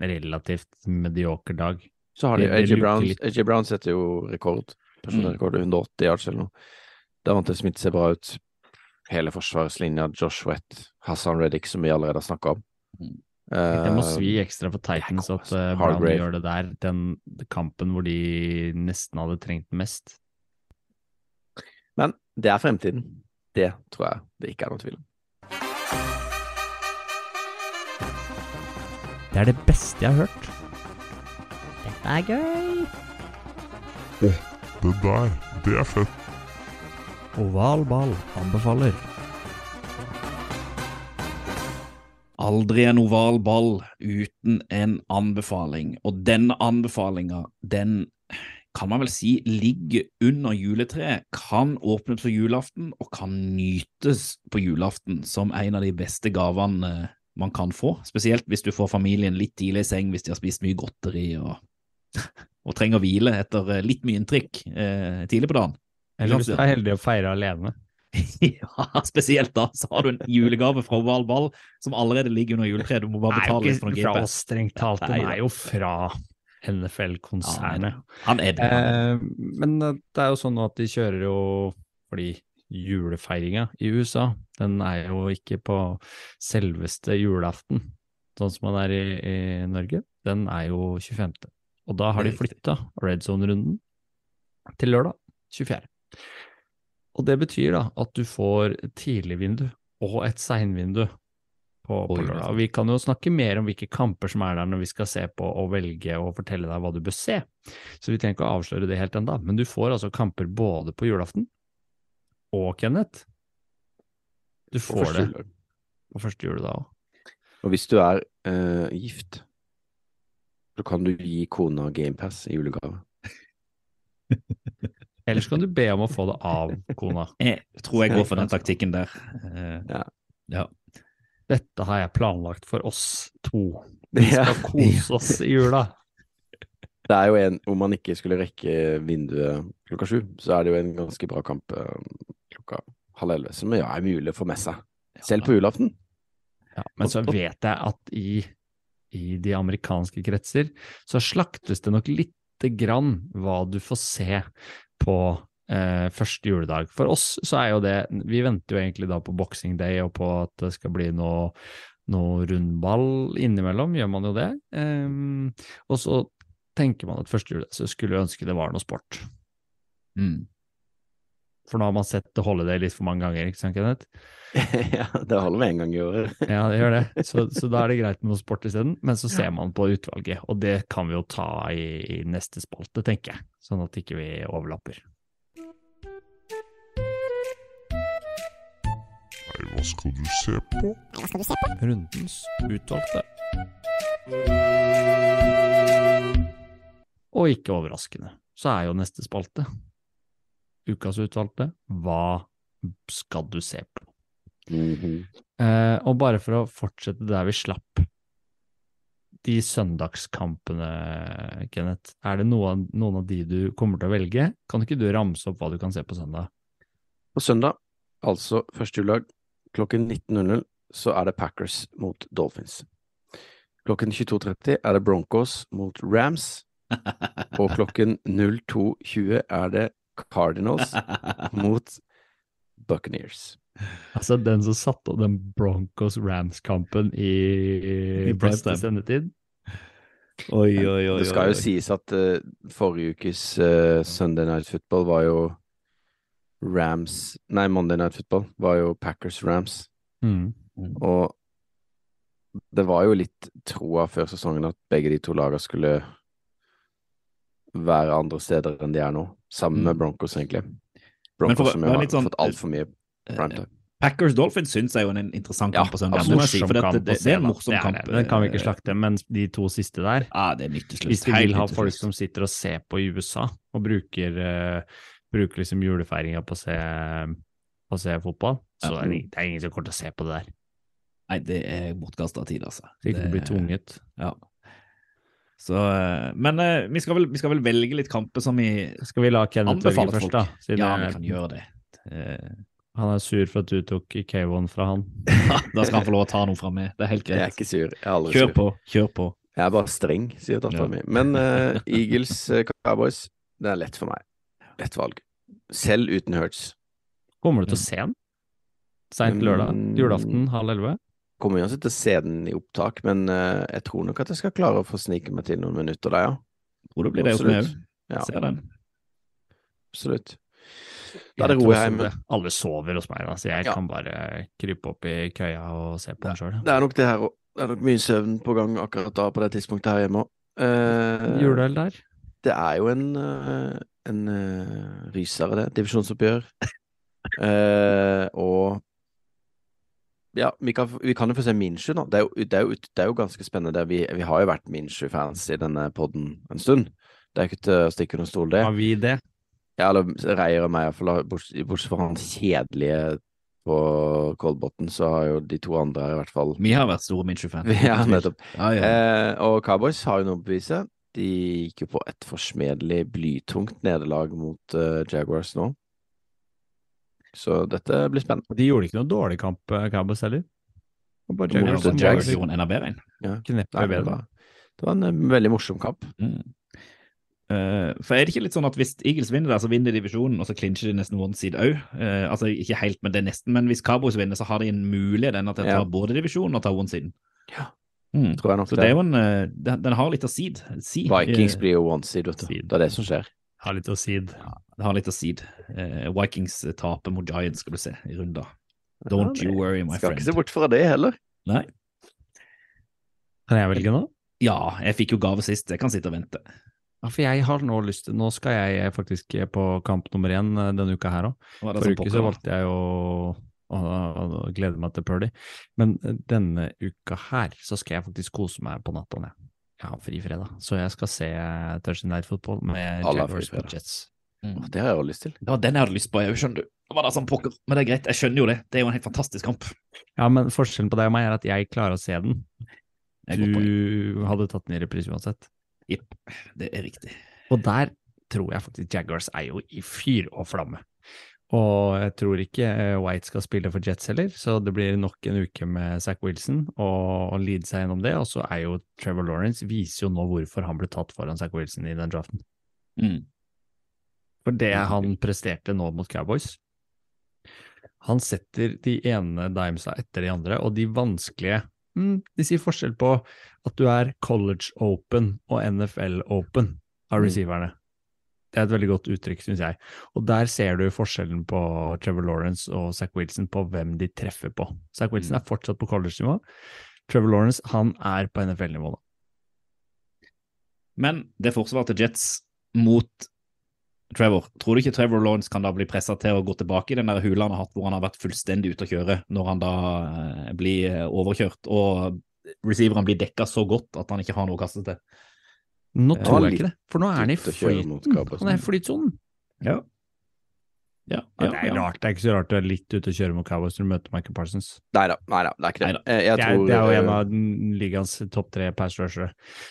relativt medioker dag. Så har de Det- det AJ Brown. Setter jo rekord. Personlig Mm. rekord, 180 yards eller noe. Davante Smith ser bra ut. Hele forsvarslinja, Josh Wett, Hassan Reddick, som vi allerede har snakka om. Mm. Det må Eh, svi ekstra for Titans at uh, Brown gjør det der, den kampen hvor de nesten hadde trengt mest. Men det er fremtiden. Det tror jeg det ikke er noen tvil om. Det er det beste jeg har hørt. Dette er gøy. Det der, det er fett. Oval ball anbefaler. Aldri en oval ball uten en anbefaling, og denne anbefalinga, den kan man vel si ligger under juletreet, kan åpnes på julaften og kan nytes på julaften som en av de beste gavene eh, man kan få, spesielt hvis du får familien litt tidlig i seng hvis de har spist mye godteri og, og trenger hvile etter eh, litt mye inntrykk eh, tidlig på dagen. Eller hvis du er heldig å feire alene. Ja, spesielt da, så har du en julegave fra Valball som allerede ligger under juletreet. Du må bare betale litt for noen fra GPS. oss, strengt talt. Den er jo fra NFL-konsernet. Han er det. Eh, men eh, det er jo sånn at de kjører jo fordi julefeiringa i USA, den er jo ikke på selveste julaften, sånn som man er i, i Norge. Den er jo 25. Og da har de flytta red zone-runden til lørdag 24. Og det betyr da at du får tidligvindu og et seinvindu på, på lørdag. Vi kan jo snakke mer om hvilke kamper som er der når vi skal se på og velge og fortelle deg hva du bør se. Så vi trenger ikke å avsløre det helt ennå. Men du får altså kamper både på julaften og Kenneth. Du får det på første juledag òg. Og hvis du er uh, gift, så kan du gi kona GamePass i julegave. Eller så kan du be om å få det av kona. Jeg tror jeg går for den taktikken der. Eh, Ja. ja. Dette har jeg planlagt for oss to. Vi Ja. skal kose oss i jula. Det er jo en, om man ikke skulle rekke vinduet klokka sju, så er det jo en ganske bra kamp eh, klokka halv elleve, som ja, er mulig å få med seg. Selv på julaften. Ja, men så vet jeg at i, i de amerikanske kretser så slaktes det nok lite grann hva du får se på eh, første juledag. For oss så er jo det Vi venter jo egentlig da på boxing day og på at det skal bli noe, noe rundball innimellom, gjør man jo det. Eh, og så tenker man at første juledag så skulle jeg ønske det var noe sport. Mm. For nå har man sett det holde det litt for mange ganger, ikke sant, Kenneth? ja, det holder med en gang i året. Ja, det gjør det. Så, så da er det greit med noe sport isteden. Men så ser man på utvalget, og det kan vi jo ta i, i neste spalte, tenker jeg. Sånn at ikke vi overlapper. Nei, hva skal du se på? Hva skal du se på? Rundens utvalgte. Og ikke overraskende, så er jo neste spalte ukas utvalgte. Hva skal du se på? Mhm. Eh, og bare for å fortsette der vi slapp, de søndagskampene, Kenneth, er det noen, noen av de du kommer til å velge? Kan ikke du ramse opp hva du kan se på søndag? På søndag, altså første juledag, klokken 19.00, så er det Packers mot Dolphins. Klokken 22.30 er det Broncos mot Rams, og klokken 02.20 er det Cardinals mot Buccaneers. Altså den som satte opp den Broncos-Rams-kampen i, I beste sendetid. Oi, oi, oi. Det skal jo sies at uh, forrige ukes uh, Sunday Night Football var jo Rams Nei, Monday Night Football var jo Packers-Rams. Mm. Og det var jo litt troa før sesongen at begge de to lagene skulle være andre steder enn de er nå, sammen med Mm. Broncos, egentlig. Broncos for som jo har sånn- fått altfor mye primetime. Packers Dolphins syns jeg er jo en interessant Ja, kamp på søndag. absolutt. si, for det, kamp det, det, er en morsom Det er kamp. Den kan vi ikke eh, slakte, men de to siste der Ja, det er nytteslutt. Hvis vi vil ha folk som sitter og ser på i USA, og bruker, uh, bruker liksom julefeiringa på på å se fotball, så Ja. er det, det er ingen som kommer til å se på det der. Nei, det er bortkasta tid, altså. Så ikke det, blir tvunget. Ja. Så, eh, men eh, vi, skal vel, vi skal vel velge litt kamper som vi Skal vi la Kenneth velge først, da? Siden Ja, vi kan gjøre det. Eh, han er sur for at du tok K1 fra han. da skal han få lov å ta noe fra meg. Det er helt greit. Jeg er ikke sur. Jeg er aldri Kjør sur. på. Kjør på. Jeg er bare streng, sier dattera Ja. mi. Men uh, Eagles uh, Cowboys, det er lett for meg. Lett valg. Selv uten Hurts. Kommer du til å se den? Seint lørdag? Julaften halv elleve? Kommer uansett til å se den i opptak, men uh, jeg tror nok at jeg skal klare å få snike meg til noen minutter der, ja. Tror det blir det hos meg òg. Ser den. absolutt. Da er det ro hjemme. Alle sover hos meg, da, så jeg Ja. kan bare krype opp i køya og se på den sjøl. Det er nok det her òg. Det er nok mye søvn på gang akkurat da på det tidspunktet her hjemme òg. Juleøl der? det er jo en, uh, en uh, rysere, det. Divisjonsoppgjør. Eh, og ja, vi kan, vi kan jo få se Minshu nå. Det er jo, det er jo, det er jo ganske spennende. Vi, vi har jo vært Minshu-fans i denne podden en stund. Det er ikke til å stikke under stol, det. Har vi det? Ja, eller Reier og meg, iallfall. Bortsett, fra han kjedelige på Kolbotn, så har jo de to andre i hvert fall Vi har vært store Minshew-fans Ja, nettopp. Ja, ja. Eh, og Cowboys har jo noe å bevise. De gikk jo på et forsmedelig blytungt nederlag mot uh, Jaguars nå. Så dette blir spennende. De gjorde ikke noe dårlig kamp, eh, Cowboys heller. Bare Mot Jaguars The som Jags. gjorde en enda bedre en. kneppe Nei, det, var, det var en eh, veldig morsom kamp. Mm. Uh, for er det ikke litt sånn at hvis Eagles vinner der, så vinner de divisjonen, og så klinsjer de nesten one seed òg? altså ikke helt, men det er nesten. Men hvis Cowboys vinner, så har de en mulighet ennå til å ta Ja. både divisjonen og ta one seeden. Ja. Mm. Tror jeg nok Så det er jo en uh, Den, den har litt å seed. si. Vikings blir jo one side, vet du. Seed. Det er det som skjer. Har litt å si. Det har litt å si. Eh, Vikings eh, taper mot Giants, skal du se, i runder. Don't Ja, you worry, my Skal friend. ikke se bort fra det heller. Nei. Kan jeg velge nå? Ja, jeg fikk jo gave sist. Jeg kan sitte og vente. Ja, for jeg har nå lyst til Nå skal jeg faktisk på kamp nummer én eh, denne uka her òg. Forrige uke så valgte jeg å, å, å glede meg til Purdy, men eh, denne uka her så skal jeg faktisk kose meg på natta. Jeg. har fri fredag, så jeg skal se Thursday Night Football med Jaguars og Jets. Mm. Det har jeg jo lyst til. Ja, den jeg hadde lyst på, jeg skjønner du. Det var da sånn pokker? Men det er greit, jeg skjønner jo det. Det er jo en helt fantastisk kamp. Ja, men forskjellen på deg og meg er at jeg klarer å se den. Det. Du hadde tatt den i reprise uansett. Jepp, det er riktig. Og der tror jeg faktisk Jaguars er jo i fyr og flamme. Og jeg tror ikke eh, White skal spille for Jets heller, så det blir nok en uke med Zack Wilson og, og lide seg gjennom det. Og så er jo Trevor Lawrence viser jo nå hvorfor han ble tatt foran Zack Wilson i den draften. Mm. For det han presterte nå mot Cowboys Han setter de ene dimesa etter de andre, og de vanskelige mm, De sier forskjell på at du er college open og NFL open av Mm. Det er et veldig godt uttrykk, syns jeg. Og der ser du forskjellen på Trevor Lawrence og Zack Wilson på hvem de treffer på. Zack Wilson Mm. er fortsatt på college-nivå. Trevor Lawrence han er på NFL-nivå nå. Men det forsvaret til Jets mot Trevor, tror du ikke Trevor Lawrence kan da bli pressa til å gå tilbake i den der hula han har hatt, hvor han har vært fullstendig ute å kjøre, når han da eh, blir eh, overkjørt og receiveren blir dekka så godt at han ikke har noe å kaste til? Nå Ja, tror jeg ikke det, for nå er han i flyten. Han er i flytsonen. Ja. Ja, Ja, det er rart, det er ikke så rart du er litt ute å kjøre mot Cowboys når du møter Michael Parsons. Nei da, nei da, det er ikke det. Eh, Det er, tror det er jo eh, en av den ligaens topp tre pass rushere.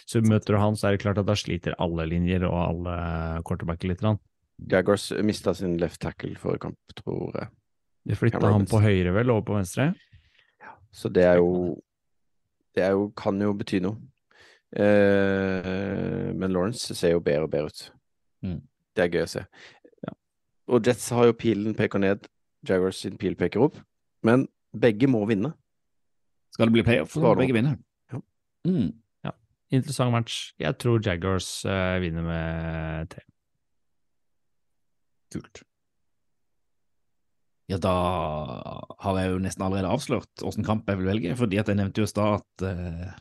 Så møter du han, så er det klart at da sliter alle linjer og alle quarterbacker litt. grann. Jaguars mista sin left tackle forrige kamp, tror jeg. De flytta han på høyre, vel, over på venstre. Så det er jo Det er jo, kan jo bety noe. Eh, men Lawrence ser jo bedre og bedre ut. Mm. Det er gøy å se. Og Jets har jo pilen peker ned, Jaguars sin pil peker opp. Men begge må vinne. Skal det bli playoff, så må begge vinne. Ja. Mm. Interessant match. Jeg tror Jaguars uh, vinner med tre. Kult. Ja, da har jeg jo nesten allerede avslørt åssen kamp jeg vil velge, fordi at jeg nevnte jo i stad at eh,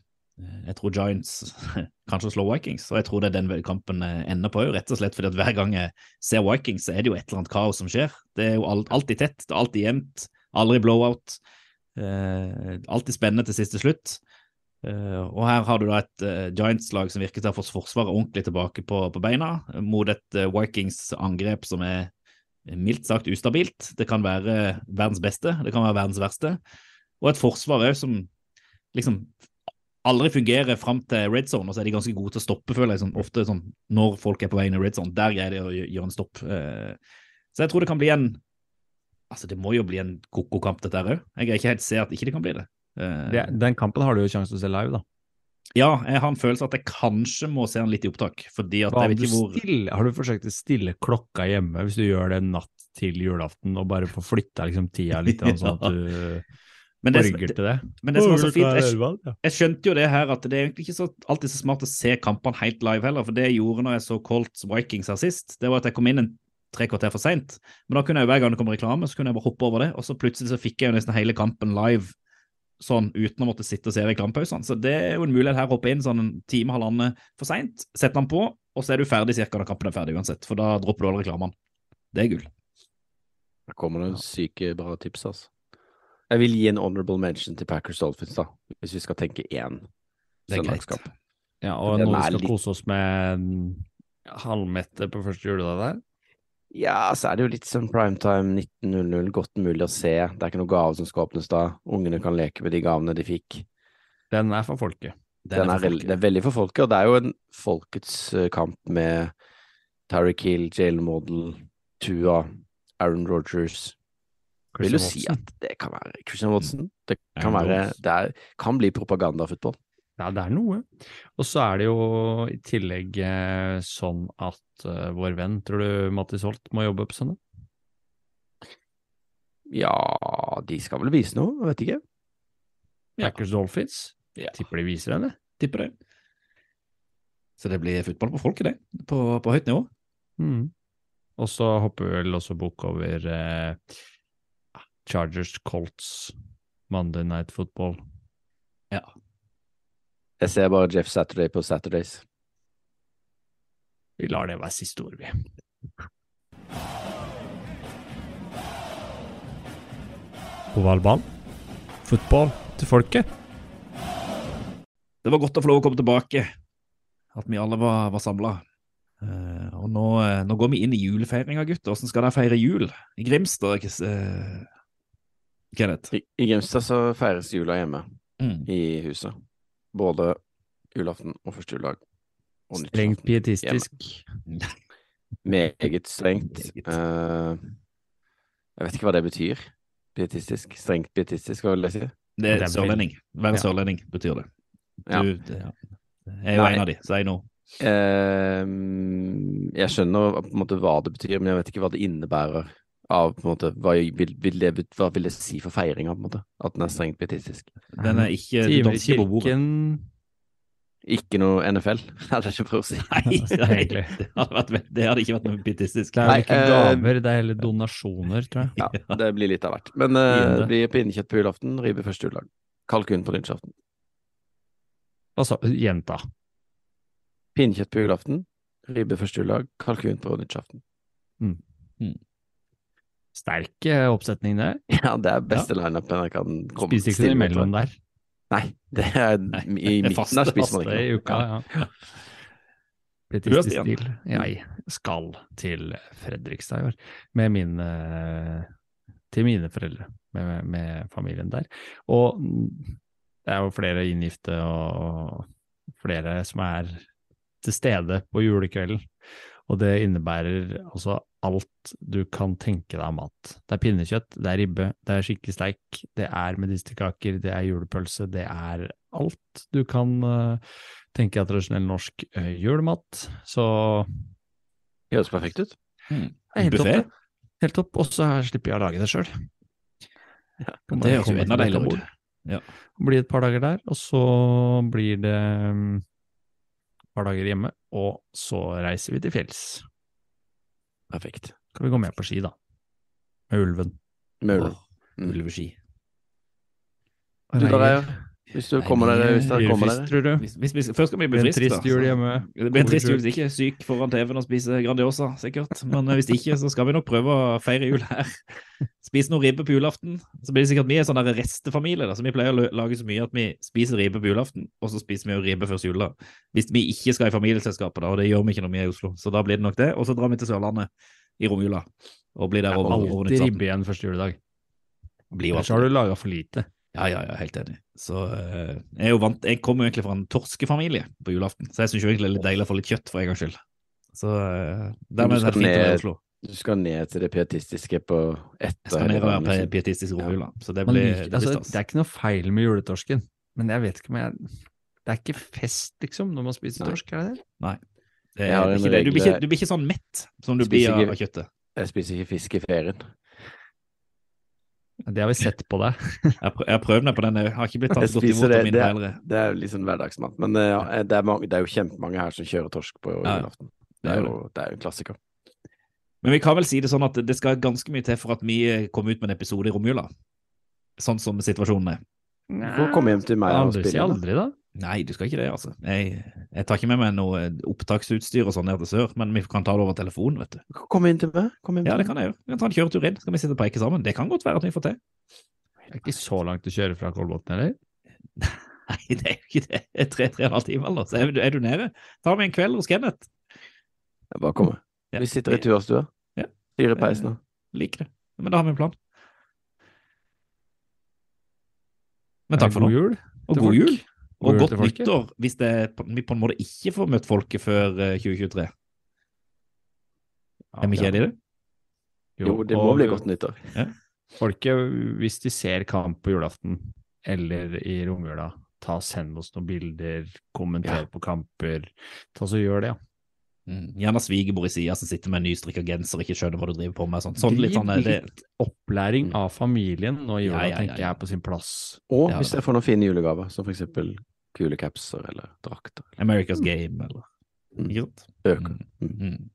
jeg tror Giants kanskje slår Vikings, og jeg tror det er den kampen ender på, rett og slett fordi at hver gang jeg ser Vikings, så er det jo et eller annet kaos som skjer. Det er jo alltid tett, det er alltid jevnt, aldri blowout. Eh, alltid spennende til siste slutt. Eh, og her har du da et eh, Giants-lag som virker til å ha fått forsvaret ordentlig tilbake på, på beina, mot et eh, Vikings-angrep som er mildt sagt ustabilt. Det kan være verdens beste, det kan være verdens verste. Og et forsvar òg som liksom aldri fungerer fram til red zone, og så er de ganske gode til å stoppe, føler jeg. Sånn, ofte sånn når folk er på vei inn i red zone, der greier de å gjøre en stopp. Eh, Så jeg tror det kan bli en Altså, det må jo bli en ko-ko kamp, dette her òg. Jeg greier ikke helt se at ikke det kan bli det. Eh, Det, den kampen har du jo sjanse til å se live, da. Ja, jeg har en følelse at jeg kanskje må se den litt i opptak, fordi at jeg vet ikke hvor stille, har du forsøkt å stille klokka hjemme hvis du gjør det natt til julaften, og bare få flytta liksom, tida litt, sånn at du Men det, til det? men det som er så fint, jeg, jeg, skjønte jo det her at det er egentlig ikke så, alltid så smart å se kampene helt live heller, for det jeg gjorde når jeg så Colts Vikings her sist, det var at jeg kom inn en tre kvarter for seint. Men da kunne jeg hver gang det kom reklame, så kunne jeg bare hoppe over det, og så plutselig så fikk jeg jo nesten hele kampen live sånn uten å måtte sitte og se reklamepausene. Så det er jo en mulighet her å hoppe inn sånn en time, halvannen for seint, sette den på, og så er du ferdig cirka når kampen er ferdig uansett, for da dropper du alle reklamene. Det er gull. Det kommer noen syke bra tips, altså. Jeg vil gi en honorable mention til Packers Dolphins, da, hvis vi skal tenke én søndagskamp. Ja, og nå vi skal litt- kose oss med halvmette på første juledag der. Ja, så er det jo litt sånn primetime 19.00, godt mulig å se. Det er ikke noe gave som skal åpnes da. Ungene kan leke med de gavene de fikk. Den er for folket. Den er, for folket. det er veldig for folket, og det er jo en folkets eh, kamp med Tyreek Hill, Jalen Model, Tua, Aaron Rogers. Vil jo si at det kan være Christian Watson. Det kan være Det er, kan bli propagandafotball. Ja, det er noe. Og så er det jo i tillegg eh, sånn at uh, vår venn, tror du Mattis Holt må jobbe på søndag? Ja, de skal vel vise noe, jeg vet ikke. Ja. Packers Dolphins? Ja. Tipper de viser henne. Tipper det. Så det blir fotball på folket, det. På, på høyt nivå. Mm. Og så hopper vi vel også bukk over eh, Chargers Colts, Monday Night Football. Ja. Jeg ser bare Jeff Saturday på Saturdays. Vi lar det være siste ord, vi. Ovalball. Fotball til folket. Det var godt å få lov å komme tilbake. At vi alle var, var samla. og nå, eh, nå går vi inn i julefeiringa, gutter. Hvordan skal dere feire jul? I Grimstad, eh, Kenneth? I, I Grimstad så feires jula hjemme Mm. i huset. Både julaften og første juledag. Og Strengt pietistisk. Meget strengt. Eh, jeg vet ikke hva det betyr. Pietistisk. Strengt pietistisk, hva vil det si? Det er sørlending. Være Ja. sørlending betyr det. Ja. Du, det, ja. Jeg er jo Nei. en av de, så jeg nå. Eh, jeg skjønner på en måte hva det betyr, men jeg vet ikke hva det innebærer. Av, på en måte, hva, vil, vil det, hva vil det si for feiringa, på en måte? At den er strengt pietistisk? Den er ikke ikke på bordet. Ikke noe NFL, hadde jeg ikke prøvd å si. Nei, det hadde, vært, det hadde ikke vært noe pietistisk. Det er ikke eh, gaver, det er heller donasjoner, tror jeg. Ja, det blir litt av hvert. Men uh, Fiende. det blir pinnekjøtt på julaften, ribbe første juledag. Kalkun på nyttårsaften. Altså, jenta. Pinnekjøtt på julaften, ribbe første juledag, kalkun på nyttårsaften. Sterk oppsetning det. Ja, det er beste lineupen jeg kan komme til. Spiser ikke noe imellom der. Nei, det er Nei, i midten faste- der spiser man Faste i uka, ja. Britisk Stian? stil. Jeg skal til Fredrikstad i år, med mine til mine foreldre, med, med familien der. Og det er jo flere inngifte og flere som er til stede på julekvelden. Og det innebærer altså alt du kan tenke deg av mat. Det er pinnekjøtt, det er ribbe, det er skikkelig steik, det er medisterkaker, det er julepølse, det er alt du kan eh, tenke av tradisjonell norsk eh, julemat. Så Høres perfekt ut. det er helt topp. Buffet? det. Helt topp. Og så slipper jeg å lage det sjøl. Det høres jo enda deiligere ut. Blir et par dager der, og så blir det mm, par dager hjemme, og så reiser vi til fjells. Perfekt. Kan vi gå med på ski, da. Med ulven. Med ulven. Åh, Ulveski. Du da, Reier? Hvis du kommer deg hvis dere det kommer dere. tror du? Hvis, hvis, hvis, først skal vi bli friske, trist jul hjemme. Det blir en trist jul, Covid-jul. ikke syk foran TV-en og spise Grandiosa, sikkert. Men eh, hvis ikke, så skal vi nok prøve å feire jul her. Spise noe ribbe på julaften. Så blir det sikkert vi en sånn restefamilie, da, så vi pleier å lage så mye at vi spiser ribbe på julaften, og så spiser vi jo ribbe først jula. Hvis vi ikke skal i familieselskapet, da, og det gjør vi ikke når vi er i Oslo, så da blir det nok det. Og så drar vi til Sørlandet i romjula, og blir der over, over Alltid ribbe igjen første juledag. Blir jo Ellers har du laga for lite. Ja, ja, ja, helt enig. Så eh, jeg er jo vant Jeg kommer jo egentlig fra en torskefamilie på julaften, så jeg syns jo egentlig det er litt deilig å få litt kjøtt for en gangs skyld. Så uh, dermed er det fint å være i Oslo. Du skal ned til det pietistiske på etter Jeg skal ned og være hele pietistisk i Ja. så det blir, liker, det blir altså, det er ikke noe feil med juletorsken, men jeg vet ikke om jeg Det er ikke fest, liksom, når man spiser Nei. torsk, er det det? Det Jeg har er ikke, det. du, blir ikke, du blir ikke sånn mett som du blir av, av kjøttet. Jeg spiser ikke fisk i ferien. Det har vi sett på deg. Jeg har prø- prøvd meg på den, jeg har ikke blitt tatt godt imot det, av mine det, foreldre. det er litt sånn hverdagsmat. Men eh, ja, det, er mange, det er jo kjempemange her som kjører torsk på Ja, julaften. det Det er jo jo det er jo en klassiker. Men vi kan vel si det sånn at det skal ganske mye til for at vi eh, kommer ut med en episode i romjula. Sånn som situasjonen er. Du får komme hjem til meg og Aldri si spille. da. aldri, da. Nei, du skal ikke det, altså. Jeg, jeg tar ikke med meg noe opptaksutstyr og sånn ned til sør, men vi kan ta det over telefon, vet du. Kom inn til meg. Kom inn Ja, det kan jeg gjøre. Vi kan ta en kjøretur inn, skal vi sitte og preike sammen. Det kan godt være at vi får til. Det er ikke så langt å kjøre fra Kolbotn, eller? Nei, det er jo ikke det. Det er tre, tre og en halv time, eller? Så er du, er du nede. Ta med en kveld hos Kenneth. Jeg Bare kommer. Ja, Vi sitter i turstua. Ja. Fyrer peisen og Liker det. Men da har vi en plan. Men takk for God jul. Og til god folk. jul. God Og godt nyttår hvis det, vi på en måte ikke får møtt folket før eh, 2023. Er vi ikke enige i det? Jo, det må og- bli godt nyttår. Folket, hvis de ser kamp på julaften eller i romjula, ta send oss noen bilder, kommenter Ja. på kamper. Ta så Gjør det, ja. Mm. Gjerne svigermor i sida som sitter med en nystrikka genser og ikke skjønner hva du driver på med. Sånn, sånn litt sånn det, litt opplæring av familien nå i jula, Ja, ja, ja, tenker jeg er på sin plass. Og Ja, hvis jeg får noen fine julegaver, som for eksempel kule capser eller drakter. America's Game, eller Mm. Ikke sant? Øker. Mm. Mm.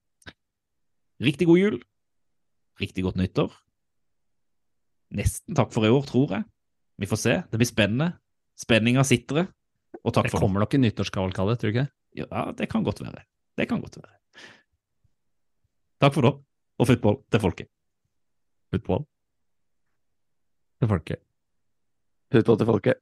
Riktig god jul. Riktig godt nyttår. Nesten takk for i år, tror jeg. Vi får se. Det blir spennende. Spenninga sitter. Og takk Det for kommer nok en nyttårskavalkade, tror du ikke? Ja, det kan godt være. Det kan godt være. Takk for nå, og football til folket. Football. Til folket. Football til folket.